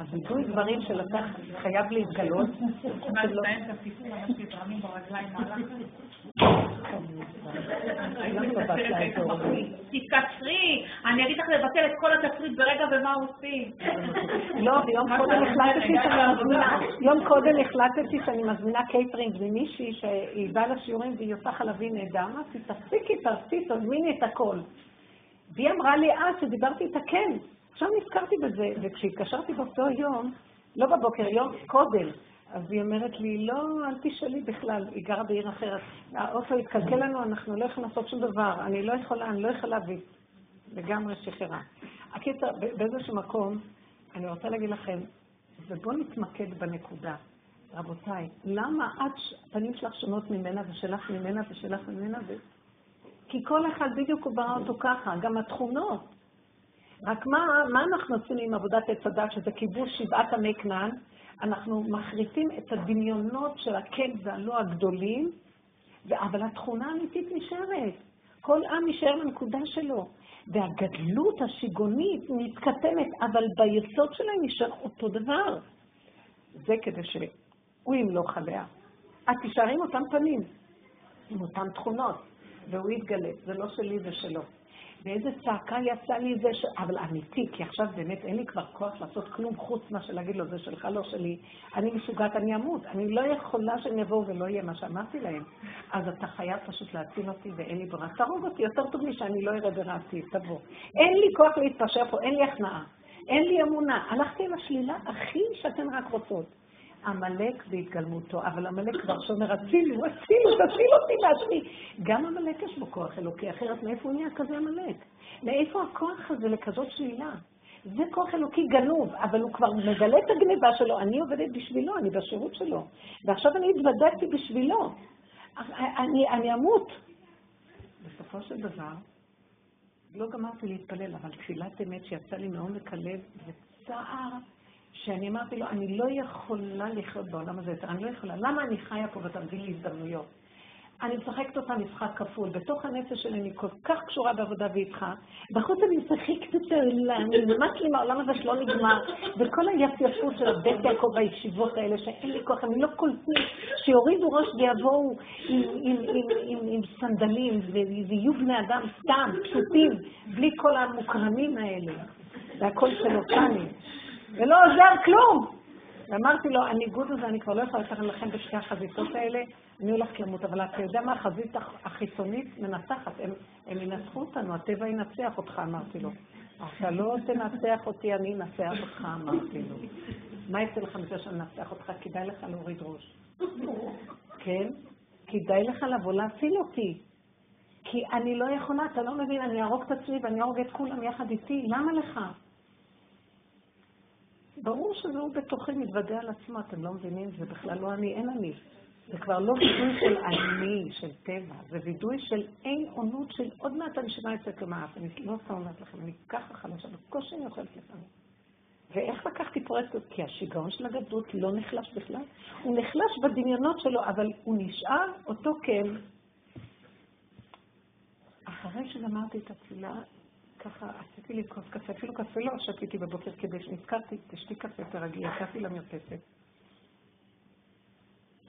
Speaker 1: הביטוי דברים שאתה חייב להתגלות.
Speaker 2: תתקצרי, אני אגיד לך לבטל את כל התפריט ברגע ומה עושים.
Speaker 1: לא, יום קודם החלטתי שאני מזמינה, יום קודם החלטתי שאני מזמינה קייטרינג ממישהי שהיא באה לשיעורים והיא עושה חלבי נהדר, אמרתי, תפסיקי, תעשי, תזמיני את הכל. והיא אמרה לי אז, שדיברתי איתה, כן. עכשיו נזכרתי בזה, וכשהתקשרתי באותו יום, לא בבוקר, יום קודם, אז היא אומרת לי, לא, אל תשאלי בכלל, היא גרה בעיר אחרת. האוטו התקלקל לנו, אנחנו לא יכולים לעשות שום דבר, אני לא יכולה, אני לא יכולה, והיא לגמרי שחררה. הקיצר, באיזשהו מקום, אני רוצה להגיד לכם, ובואו נתמקד בנקודה. רבותיי, למה את, הפנים שלך שונות ממנה ושלך ממנה ושלך ממנה? ו... כי כל אחד בדיוק הוא ברא אותו ככה, גם התכונות. רק מה, מה אנחנו עושים עם עבודת עץ הדת, שזה כיבוש שבעת עמי כנען? אנחנו מחריטים את הדמיונות של הכן והלא הגדולים, אבל התכונה האמיתית נשארת. כל עם נשאר לנקודה שלו. והגדלות השיגונית מתקטמת, אבל ביסוד שלהם נשאר אותו דבר. זה כדי שהוא ימלוך עליה. את תישארי עם אותם פנים, עם אותן תכונות, והוא יתגלה. זה לא שלי, זה שלו. ואיזה צעקה יצאה לי זה, ש... אבל אמיתי, כי עכשיו באמת אין לי כבר כוח לעשות כלום חוץ מה שלהגיד לו, זה שלך, לא שלי. אני משוגעת, אני אמות. אני לא יכולה שהם יבואו ולא יהיה מה שאמרתי להם. אז אתה חייב פשוט להציל אותי ואין לי ברירה. תהרוג אותי, יותר טוב לי שאני לא אראה ברעתי, תבוא. אין לי כוח להתפשר פה, אין לי הכנעה. אין לי אמונה. הלכתי עם השלילה הכי שאתן רק רוצות. עמלק בהתגלמותו, אבל עמלק כבר שאומר, הצילו, הצילו, תציל אותי מעצמי. גם עמלק יש בו כוח אלוקי, אחרת מאיפה הוא נהיה כזה עמלק? מאיפה הכוח הזה לכזאת שלילה? זה כוח אלוקי גנוב, אבל הוא כבר מגלה את הגניבה שלו, אני עובדת בשבילו, אני בשירות שלו. ועכשיו אני התוודעתי בשבילו. אני, אני אמות. בסופו של דבר, לא גמרתי להתפלל, אבל תפילת אמת שיצאה לי מעומק הלב, וצער שאני אמרתי לו, אני לא יכולה לחיות בעולם הזה יותר, אני לא יכולה. למה אני חיה פה ואתה מביא לי הזדמנויות? אני משחקת אותה משחק כפול. בתוך הנפש שלי אני כל כך קשורה בעבודה ואיתך, בחוץ אני משחקת את העולם, אני נמאס לי מהעולם הזה שלא נגמר, וכל היפייפות של בית יעקב והישיבות האלה, שאין לי כוח, הם לא קולטים, שיורידו ראש ויבואו עם, עם, עם, עם, עם סנדלים, ויהיו בני אדם סתם, פשוטים, בלי כל המוקרנים האלה, והכל סלוקני. ולא עוזר כלום. ואמרתי לו, הניגוד הזה, אני כבר לא יכולה לתכן לכם בשתי החזיתות האלה, אני הולכת למות, אבל אתה יודע מה, החזית החיצונית מנצחת, הם, הם ינצחו אותנו, הטבע ינצח אותך, אמרתי לו. אתה לא תנצח אותי, אני אנצח אותך, אמרתי לו. מה יצא לך מזה שאני אנצח אותך? כדאי לך להוריד ראש. כן? כדאי לך לבוא להציל אותי. כי אני לא יכולה, אתה לא מבין, אני אהרוג את עצמי ואני אהרוג את כולם יחד איתי, למה לך? ברור שזה הוא בתוכי מתוודה על עצמו, אתם לא מבינים? זה בכלל לא אני, אין אני. זה כבר לא וידוי של אני, של טבע, זה וידוי של אין עונות של עוד מעט הנשימה יוצאת למעט. אני לא סתם אומרת לכם, אני ככה חלשה, בקושי אני אוכלת לפעמים. ואיך לקחתי פרויקט הזה? כי השיגעון של הגדלות לא נחלש בכלל. הוא נחלש בדמיונות שלו, אבל הוא נשאר אותו כן. אחרי שגמרתי את התפילה, ככה עשיתי לי כוס קפה, אפילו קפה לא שתיתי בבוקר כדי שנזכרתי, תשתי קפה תרגי, יצאתי למרפסת.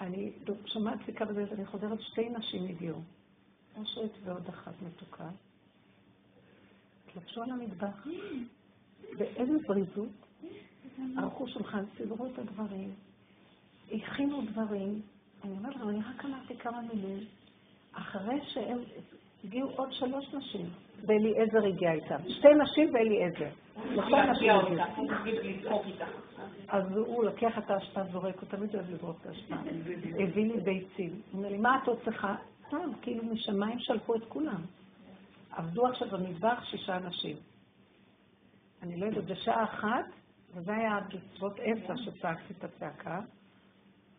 Speaker 1: אני שומעת דפיקה בזה, אני חוזרת, שתי נשים הגיעו, אושרת ועוד אחת מתוקה. התלבשו על המטבח, באיזה בריזות, ערכו שולחן, סידרו את הדברים, הכינו דברים. אני אומרת לכם, אני רק אמרתי כמה מילים. אחרי שהם הגיעו עוד שלוש נשים, ואליעזר הגיע איתם. שתי נשים ואליעזר. לכל נשים הגיעו. אז הוא לוקח את האשפה, זורק, הוא תמיד אוהב לזרוק את האשפה. הביא לי ביצים. הוא אומר לי, מה את עוד צריכה? סתם, כאילו משמיים שלחו את כולם. עבדו עכשיו במטבח שישה אנשים. אני לא יודעת, בשעה אחת, וזה היה בסביבות עשר שצעקתי את הצעקה,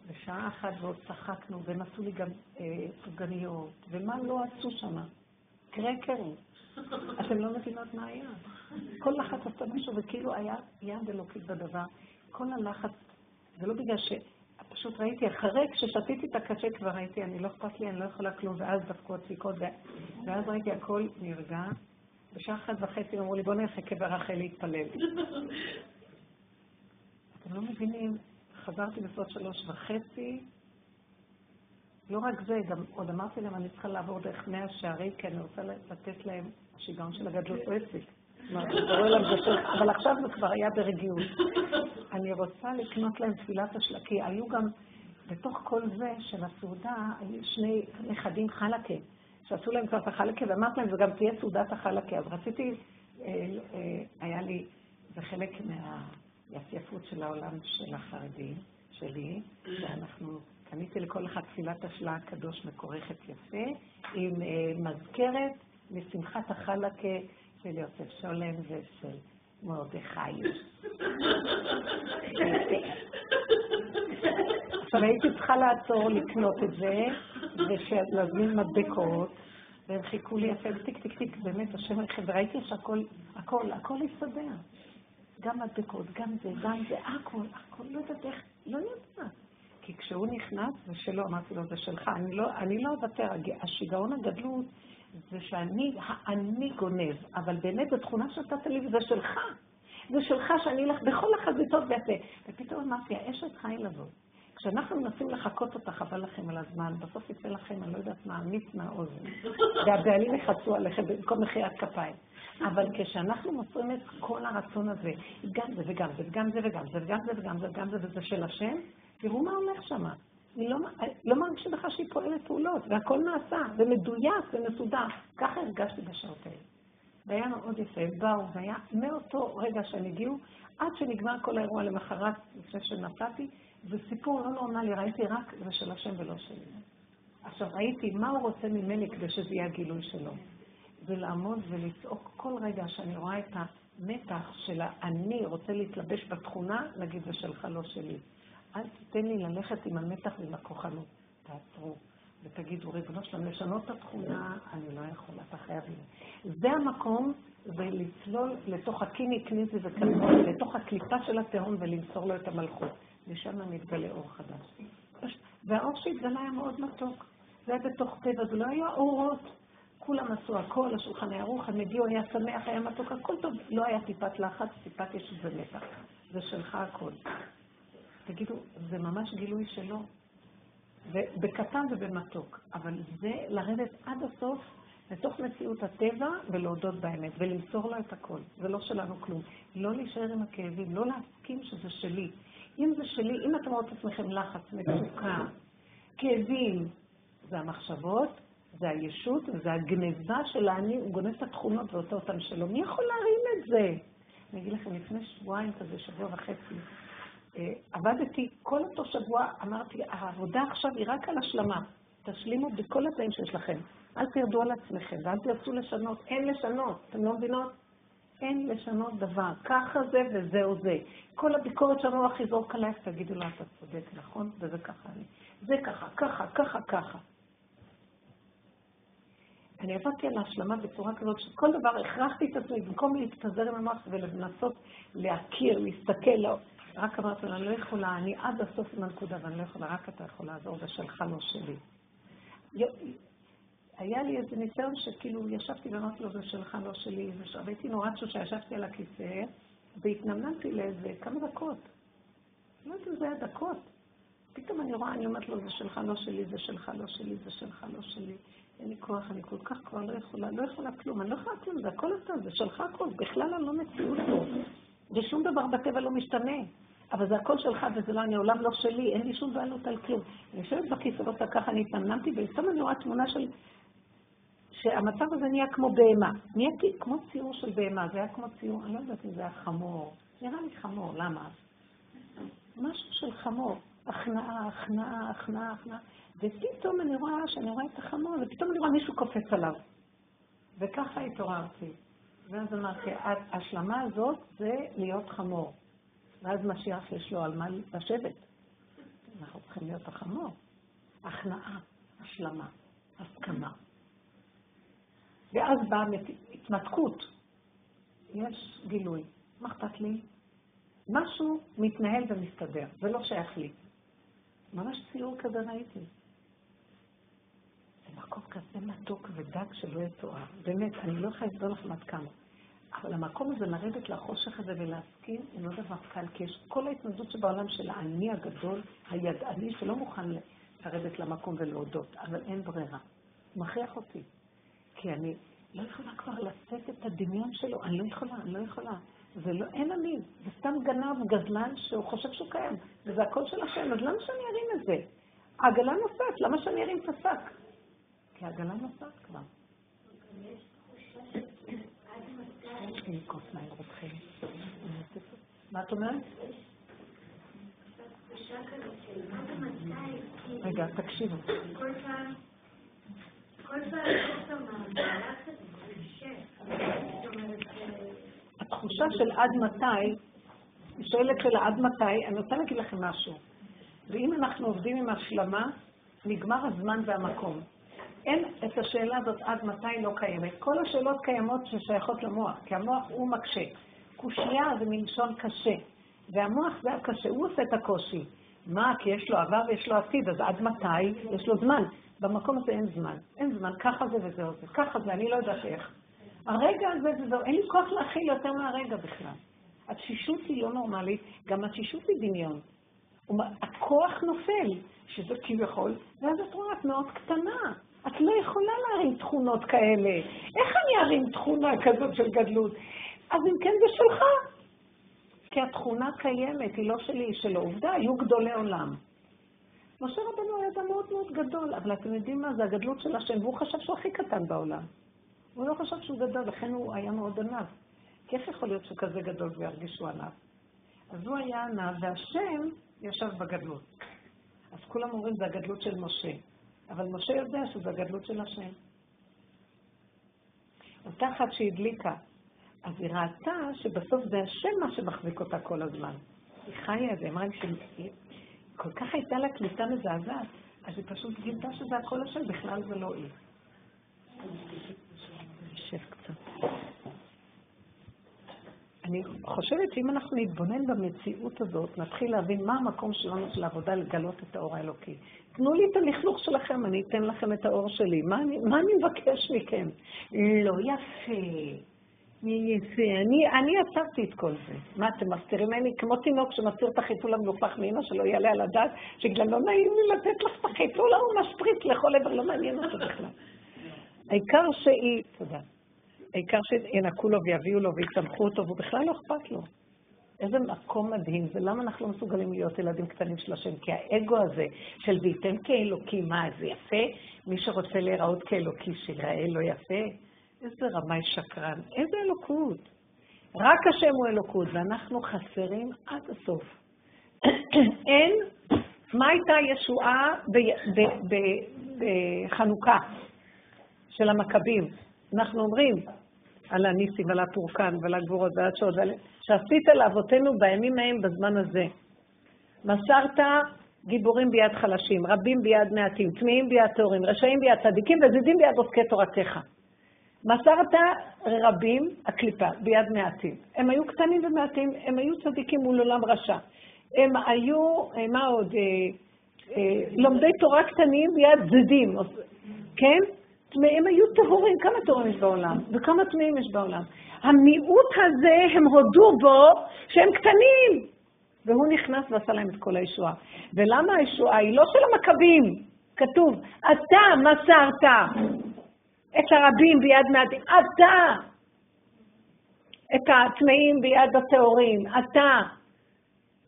Speaker 1: בשעה אחת ועוד צחקנו, והם עשו לי גם אה, סופגניות, ומה לא עשו שם? קרקרים. אתם לא מבינות מה היה. כל לחץ עשה משהו, וכאילו היה יד אלוקית בדבר. כל הלחץ, זה לא בגלל ש... פשוט ראיתי, אחרי, כששתיתי את הקפה כבר ראיתי, אני לא אכפת לי, אני לא יכולה כלום, ואז דפקו הדפיקות, ואז ראיתי הכל נרגע. בשעה אחת וחצי אמרו לי, בוא נלך לקבר רחל להתפלל. אתם לא מבינים, חזרתי בסוף שלוש וחצי, לא רק זה, גם עוד אמרתי להם, אני צריכה לעבור דרך מאה שערים, כי אני רוצה לתת להם, השיגעון של הגדלות עסק. אבל עכשיו זה כבר היה ברגיעות. אני רוצה לקנות להם תפילת השלה, כי היו גם, בתוך כל זה של הסעודה, היו שני נכדים חלקה, שעשו להם כבר את החלקה, ואמרתי להם, וגם תהיה סעודת החלקה. אז רציתי, אה, אה, היה לי, זה חלק מהיפייפות של העולם של החרדים, שלי, ואנחנו קניתי לכל אחד תפילת השלה הקדוש מכורכת יפה, עם אה, מזכרת משמחת החלקה של יוסף שולם ושל מרדכי. עכשיו הייתי צריכה לעצור לקנות את זה, ולהזמין מדבקות, והם חיכו לי יפה, טיק טיק טיק, באמת, השם הולכם, וראיתי שהכל, הכל, הכל הסתדר. גם מדבקות, גם זה, גם זה, הכל, הכל, לא יודעת איך, לא יודעת. כי כשהוא נכנס, זה שלו, אמרתי לו, זה שלך. אני לא, אני לא אוותר. השיגעון הגדלות זה שאני, האני גונב, אבל באמת התכונה שנתת לי זה שלך. זה שלך שאני אלך בכל החזיתות ואתה. ופתאום אמרתי, האשת חי לבוא. כשאנחנו מנסים לחקות אותה, חבל לכם על הזמן, בסוף יצא לכם, אני לא יודעת מה, מיץ מהאוזן. והבעלים יחצו עליכם במקום מחיית כפיים. אבל כשאנחנו מוסרים את כל הרצון הזה, גם זה וגם זה וגם זה וגם זה וגם זה וגם זה וגם זה וזה של השם, תראו מה הולך שם. אני לא, לא מרגישה לך שהיא פועלת פעולות, והכל נעשה, ומדויק ומסודר. ככה הרגשתי בשעות האלה. והיה מאוד יפה, באו, והיה מאותו רגע שהם הגיעו, עד שנגמר כל האירוע למחרת, לפני שנסעתי, זה סיפור לא נורמלי, ראיתי רק זה של השם ולא שלי. עכשיו, ראיתי מה הוא רוצה ממני כדי שזה יהיה הגילוי שלו. ולעמוד ולצעוק כל רגע שאני רואה את המתח של האני רוצה להתלבש בתכונה, נגיד זה שלך, לא שלי. אל תיתן לי ללכת עם המתח ועם הכוחנות. תעצרו ותגידו, ריבונו שלם, לשנות את התכונה, אני לא יכולה, אתה חייב לי. זה המקום, ולצלול לתוך הקיני קניזי וקלמון, לתוך הקליפה של התהום ולמסור לו את המלכות. ושם מתגלה אור חדש. והאור שהתגלה היה מאוד מתוק. זה היה בתוך טבע, זה לא היה אורות. כולם עשו הכל, השולחן היה ערוך, הם הגיעו, היה שמח, היה מתוק, הכל טוב. לא היה טיפת לחץ, טיפת יש ומתח. זה שלך הכל. תגידו, זה ממש גילוי שלו. בקטן ובמתוק. אבל זה לרדת עד הסוף לתוך מציאות הטבע ולהודות באמת, ולמסור לו את הכל. זה לא שלנו כלום. לא להישאר עם הכאבים, לא להסכים שזה שלי. אם זה שלי, אם אתם רואים את עצמכם לחץ, מצוקה, כאבים, זה המחשבות, זה הישות וזה הגניבה של האני, הוא גונב את התכונות ועושה אותן שלו. מי יכול להרים את זה? אני אגיד לכם, לפני שבועיים כזה, שבוע וחצי, אה, עבדתי כל אותו שבוע, אמרתי, העבודה עכשיו היא רק על השלמה. תשלימו בכל התאים שיש לכם. אל תרדו על עצמכם ואל תרצו לשנות. אין לשנות, אתם לא מבינות? אין לשנות דבר. ככה זה וזהו זה. כל הביקורת שהמוח יזרוק עלייך, תגידו לה, אתה צודק, נכון? וזה ככה אני. זה ככה, ככה, ככה, ככה. אני עבדתי על ההשלמה בצורה כזאת שכל דבר הכרחתי את עצמי, במקום להתפזר עם המוח ולנסות להכיר, להסתכל, לא. רק אמרתי לה, אני לא יכולה, אני עד הסוף עם הנקודה ואני לא יכולה, רק אתה יכול לעזור, זה שלך, לא שלי. היה לי איזה ניסיון שכאילו ישבתי ואמרתי לו, זה שלך, לא שלי, והייתי נורא תשושה, ישבתי על הכיסא והתנמנתי לאיזה כמה דקות. לא יודעת אם זה היה דקות. אני רואה, אני אומרת לו, זה שלך, לא שלי, זה שלך, לא שלי, זה שלך, לא שלי. אין לי כוח, אני כל כך כבר לא יכולה, לא יכולה כלום, אני לא יכולה כלום, זה הכל אתה, זה שלך הכל, בכלל אני לא מציאות פה. ושום דבר בטבע לא משתנה. אבל זה הכל שלך וזה לא אני, העולם לא שלי, אין לי שום בעלות על כלום. אני יושבת בכיסא ועושה ככה, אני התנמנמתי, ופתאום אני רואה תמונה של... שהמצב הזה נהיה כמו בהמה. נהיה כמו ציור של בהמה, זה היה כמו ציור, אני לא יודעת אם זה היה חמור. נראה לי חמור, למה? משהו של חמור. הכנעה, הכנעה, הכנעה, הכנעה. ופתאום אני רואה שאני רואה את החמור, ופתאום אני רואה מישהו קופץ עליו. וככה התעוררתי. ואז אמרתי, ההשלמה הזאת זה להיות חמור. ואז משיח יש לו על מה לשבת. אנחנו צריכים להיות החמור. הכנעה, השלמה, הסכמה. ואז באה התנתקות. יש גילוי. מה אכפת לי? משהו מתנהל ומסתדר, זה לא שייך לי. ממש ציור כזה ראיתי. זה מקום כזה מתוק ודק שלא יתואר. באמת, אני לא יכולה לסבור לכם עד כמה. אבל המקום הזה לרדת לחושך הזה ולהסכים עם לא דבר קל, כי יש כל ההתנגדות שבעולם של האני הגדול, הידעני, שלא מוכן לרדת למקום ולהודות, אבל אין ברירה. הוא מכריח אותי. כי אני לא יכולה כבר לשאת את הדמיון שלו, אני לא יכולה, אני לא יכולה. זה לא, אין אני, זה סתם גנב, גזלן, שהוא חושב שהוא קיים, וזה הכל של השם, אז למה שאני ארים את זה? העגלה נוסעת, למה שאני ארים את השק? כי העגלה נוסעת כבר. מה את אומרת? רגע, תקשיבו. כל פעם, כל פעם התחושה של עד מתי, היא שואלת שאלה עד מתי, אני רוצה להגיד לכם משהו. ואם אנחנו עובדים עם השלמה, נגמר הזמן והמקום. אין את השאלה הזאת עד מתי לא קיימת. כל השאלות קיימות ששייכות למוח, כי המוח הוא מקשה. קושייה זה מלשון קשה, והמוח זה הקשה, הוא עושה את הקושי. מה? כי יש לו עבר ויש לו עתיד, אז עד מתי? יש לו זמן. במקום הזה אין זמן. אין זמן, ככה זה וזהו זה. ככה זה, אני לא יודעת איך. הרגע הזה וזהו, אין לי כוח להכיל יותר מהרגע בכלל. התשישות היא לא נורמלית, גם התשישות היא דמיון. הכוח נופל, שזה כביכול, ואז את רואה, את מאוד קטנה. את לא יכולה להרים תכונות כאלה. איך אני ארים תכונה כזאת של גדלות? אז אם כן, זה שלך. כי התכונה קיימת, היא לא שלי, היא שלו. עובדה, היו גדולי עולם. משה רבנו היה אדם מאוד מאוד גדול, אבל אתם יודעים מה? זה הגדלות של השם, והוא חשב שהוא הכי קטן בעולם. הוא לא חשב שהוא גדול, לכן הוא היה מאוד ענב. כי איך יכול להיות שהוא כזה גדול וירגיש שהוא ענב? אז הוא היה ענב, והשם ישב בגדלות. אז כולם אומרים, זה הגדלות של משה. אבל משה יודע שזו הגדלות של השם. אותה אחת שהדליקה, אז היא ראתה שבסוף זה השם מה שמחזיק אותה כל הזמן. היא חיה זה, אמרה לי שכל כך הייתה לה קליטה מזעזעת, אז היא פשוט גילתה שזה הכל השם, בכלל זה לא היא. נשב קצת. אני חושבת שאם אנחנו נתבונן במציאות הזאת, נתחיל להבין מה המקום שלנו של העבודה לגלות את האור האלוקי. תנו לי את הלכלוך שלכם, אני אתן לכם את האור שלי. מה אני, מה אני מבקש מכם? לא יפה. יפה. אני, אני עצרתי את כל זה. מה, אתם מסתירים ממני? כמו תינוק שמסתיר את החיתול המלוכלך מאמא שלא יעלה על הדעת, שגם לא נעים לי לתת לך את החיתול, הוא משפריץ לכל עבר, לא מעניין אותו בכלל. העיקר שהיא, תודה. העיקר שינקו לו ויביאו לו ויצמחו אותו, והוא בכלל לא אכפת לו. איזה מקום מדהים, ולמה אנחנו לא מסוגלים להיות ילדים קטנים של השם? כי האגו הזה של וייתן כאלוקי, מה, זה יפה? מי שרוצה להיראות כאלוקי, שיראה לא יפה? איזה רמאי שקרן, איזה אלוקות. רק השם הוא אלוקות, ואנחנו חסרים עד הסוף. אין, מה הייתה ישועה בחנוכה של המכבים? אנחנו אומרים, על הניסים ועל הפורקן ועל הגבורות ועל השעות, שעשית לאבותינו בימים ההם בזמן הזה. מסרת גיבורים ביד חלשים, רבים ביד מעטים, טמאים ביד טהורים, רשעים ביד צדיקים וזידים ביד עוסקי תורתך. מסרת רבים, הקליפה, ביד מעטים. הם היו קטנים ומעטים, הם היו צדיקים מול עולם רשע. הם היו, אה, מה עוד, אה, אה, לומדי תורה קטנים ביד זדים, כן? טמאים היו טהורים, כמה טהורים יש בעולם? וכמה טמאים יש בעולם? המיעוט הזה, הם הודו בו שהם קטנים. והוא נכנס ועשה להם את כל הישועה. ולמה הישועה? היא לא של המכבים. כתוב, אתה מסרת את הרבים ביד מעטים, אתה! את הטמאים ביד הטהורים, אתה!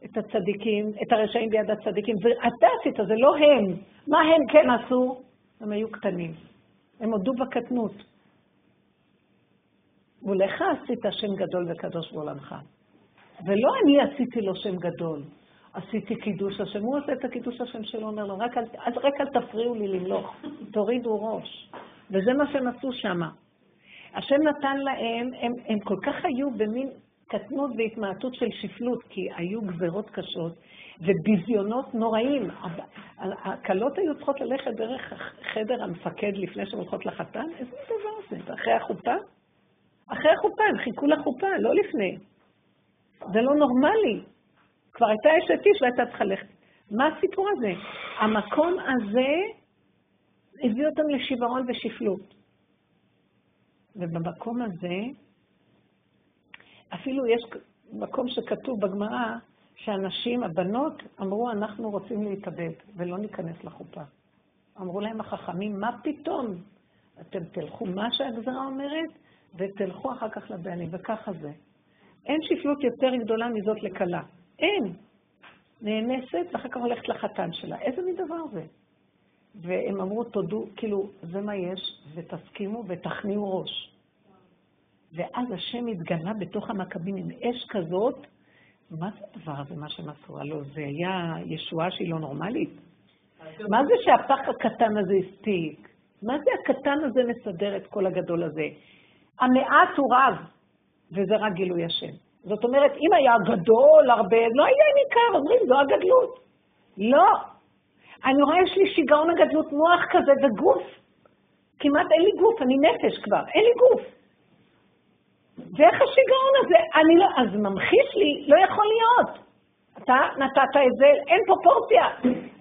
Speaker 1: את הצדיקים, את הרשעים ביד הצדיקים, ואתה עשית, זה לא הם. מה הם כן עשו? הם היו קטנים. הם הודו בקטנות. ולך עשית שם גדול וקדוש בעולמך. ולא אני עשיתי לו שם גדול, עשיתי קידוש השם. הוא עושה את הקידוש השם שלו, אומר לו, רק אל, רק אל תפריעו לי למלוך, תורידו ראש. וזה מה שהם עשו שם. השם נתן להם, הם, הם כל כך היו במין קטנות והתמעטות של שפלות, כי היו גזרות קשות וביזיונות נוראים. הכלות היו צריכות ללכת דרך חדר המפקד לפני שהן הולכות לחתן? איזה דבר זה? אחרי החופה? אחרי החופה, הם חיכו לחופה, לא לפני. זה לא נורמלי. כבר הייתה אשת איש והייתה צריכה ללכת. מה הסיפור הזה? המקום הזה הביא אותם לשיוורון ושפלות. ובמקום הזה, אפילו יש מקום שכתוב בגמרא, שהנשים, הבנות, אמרו, אנחנו רוצים להתאבד, ולא ניכנס לחופה. אמרו להם החכמים, מה פתאום? אתם תלכו מה שהגזרה אומרת, ותלכו אחר כך לבעלים, וככה זה. אין שפלות יותר גדולה מזאת לכלה. אין. נאנסת, ואחר כך הולכת לחתן שלה. איזה מין דבר זה? והם אמרו, תודו, כאילו, זה מה יש, ותסכימו ותכניעו ראש. ואז השם התגלה בתוך המכבים עם אש כזאת, מה זה הדבר הזה, מה שהם עשו? הלוא זה היה ישועה שהיא לא נורמלית. מה זה שהפח הקטן הזה הספיק? מה זה הקטן הזה מסדר את כל הגדול הזה? המעט הוא רב, וזה רק גילוי השם. זאת אומרת, אם היה גדול הרבה, לא היה ניכר, אומרים, זו הגדלות. לא, אני רואה, יש לי שיגעון הגדלות מוח כזה וגוף. כמעט אין לי גוף, אני נפש כבר, אין לי גוף. ואיך השיגעון הזה? אני לא, אז ממחיש לי, לא יכול להיות. אתה נתת את זה, אין פרופורציה.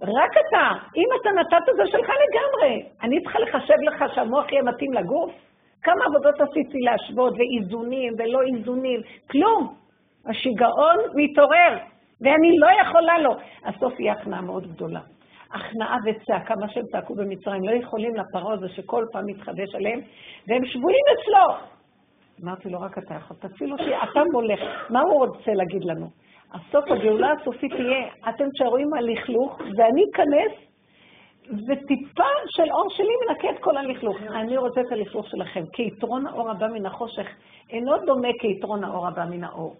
Speaker 1: רק אתה. אם אתה נתת את זה שלך לגמרי. אני צריכה לחשב לך שהמוח יהיה מתאים לגוף? כמה עבודות עשיתי להשוות, ואיזונים ולא איזונים? כלום. השיגעון מתעורר, ואני לא יכולה לו. הסוף יהיה הכנעה מאוד גדולה. הכנעה וצעקה, מה שהם צעקו במצרים, לא יכולים לפרעה הזה שכל פעם מתחדש עליהם, והם שבויים אצלו. אמרתי לו, רק אתה יכול, תציל אותי, אתה מולך. מה הוא רוצה להגיד לנו? הסוף, הגאולה הסופית תהיה, אתם תשארוים הלכלוך, ואני אכנס, וטיפה של אור שלי מנקה את כל הלכלוך. אני רוצה את הלכלוך שלכם, כי יתרון האור הבא מן החושך אינו דומה כיתרון האור הבא מן האור.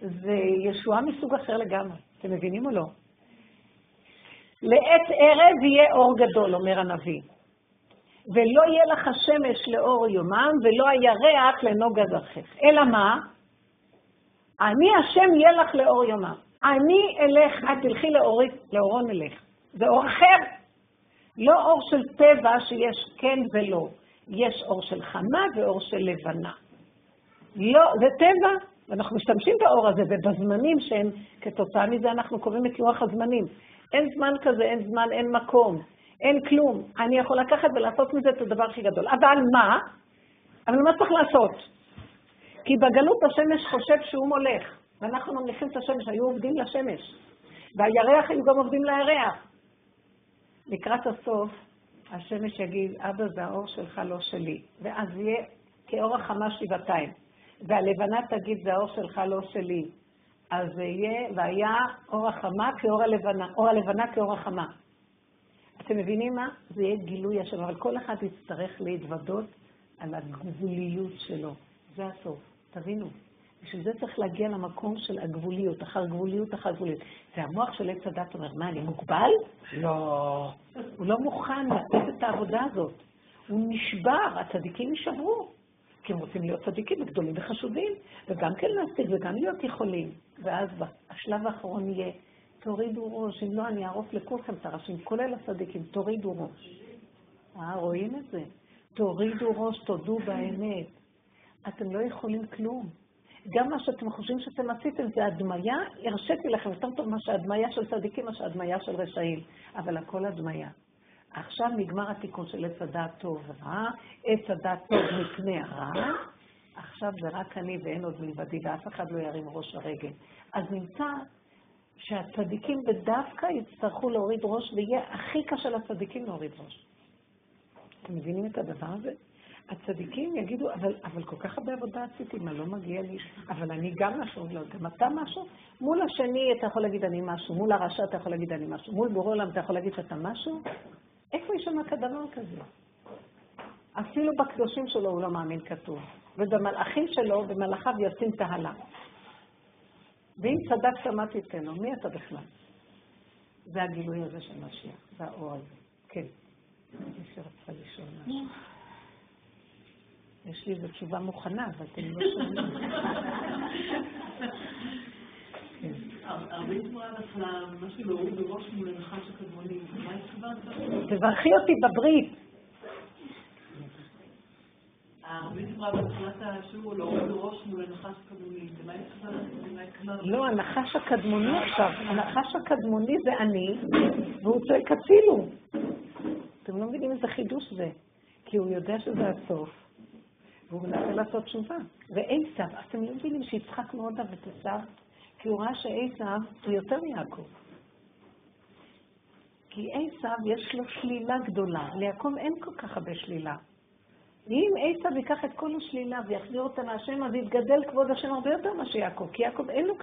Speaker 1: זה ישועה מסוג אחר לגמרי, אתם מבינים או לא? לעת ערב יהיה אור גדול, אומר הנביא. ולא יהיה לך השמש לאור יומם, ולא הירח לנוגה זרחך. אלא מה? אני השם יהיה לך לאור יומם. אני אלך, את תלכי לאורי, לאורו נלך. זה אור אחר. לא אור של טבע שיש כן ולא. יש אור של חמה ואור של לבנה. לא, זה טבע, ואנחנו משתמשים באור הזה, ובזמנים שהם, כתוצאה מזה אנחנו קובעים את לוח הזמנים. אין זמן כזה, אין זמן, אין מקום, אין כלום. אני יכול לקחת ולעשות מזה את הדבר הכי גדול. אבל מה? אבל מה צריך לעשות? כי בגלות השמש חושב שהוא מולך, ואנחנו ממליכים את השמש, היו עובדים לשמש. והירח היו גם עובדים לירח. לקראת הסוף, השמש יגיד, אבא זה האור שלך, לא שלי. ואז יהיה כאור החמה שבעתיים. והלבנה תגיד, זה האור שלך, לא שלי. אז זה יהיה, והיה אור החמה כאור הלבנה, אור הלבנה כאור החמה. אתם מבינים מה? זה יהיה גילוי השם, אבל כל אחד יצטרך להתוודות על הגבוליות שלו. זה הסוף, תבינו. בשביל זה צריך להגיע למקום של הגבוליות, אחר גבוליות, אחר גבוליות. והמוח של עץ הדת אומר, מה, אני מוגבל? לא. הוא לא מוכן לתת את העבודה הזאת. הוא נשבר, הצדיקים יישברו. כי הם רוצים להיות צדיקים וגדולים וחשובים, וגם כן להספיק וגם להיות יכולים. ואז השלב האחרון יהיה, תורידו ראש, אם לא אני אערוף לכולכם את הראשים, כולל הצדיקים, תורידו ראש. אה, רואים את זה? תורידו ראש, תודו באמת. אתם לא יכולים כלום. גם מה שאתם חושבים שאתם עשיתם זה הדמיה, הרשיתי לכם יותר טוב מה שהדמיה של צדיקים, מה שהדמיה של רשעים. אבל הכל הדמיה. עכשיו נגמר התיקון של עץ הדעת טוב ורע, עץ הדעת טוב מפני הרע, עכשיו זה רק אני ואין עוד מלבדי, ואף אחד לא ירים ראש הרגל. אז נמצא שהצדיקים בדווקא יצטרכו להוריד ראש, ויהיה הכי קשה לצדיקים להוריד ראש. אתם מבינים את הדבר הזה? הצדיקים יגידו, אבל, אבל כל כך הרבה עבודה עשיתי, מה לא מגיע לי? אבל אני גם משהו, לא, גם אתה משהו? מול השני אתה יכול להגיד אני משהו, מול הרשע אתה יכול להגיד אני משהו, מול בורא עולם אתה יכול להגיד שאתה משהו? איפה יש שם כדבר כזה? אפילו בקדושים שלו הוא לא מאמין כתוב, ובמלאכים שלו, במלאכיו יוצאים תהלה. ואם צדק מה תיתנו, מי אתה בכלל? זה הגילוי הזה של משיח, זה האור הזה. כן. מי שרצה לשאול משהו. יש לי איזו תשובה מוכנה, אבל אתם לא שומעים. תברכי אותי בברית. לא, הנחש הקדמוני עכשיו, הנחש הקדמוני זה אני, והוא צועק הצילו. אתם לא מבינים איזה חידוש זה, כי הוא יודע שזה הסוף, והוא מנסה לעשות תשובה. ועשב, אתם לא מבינים שיצחק מאוד אהב את עשיו? כי הוא ראה שעשב הוא יותר מיעקב. כי עשב יש לו שלילה גדולה, ליעקב אין כל כך הרבה שלילה. ואם עשב ייקח את כל השלילה ויחזיר אותה להשם, אז יתגדל כבוד השם הרבה יותר מאשר יעקב, כי יעקב אין לו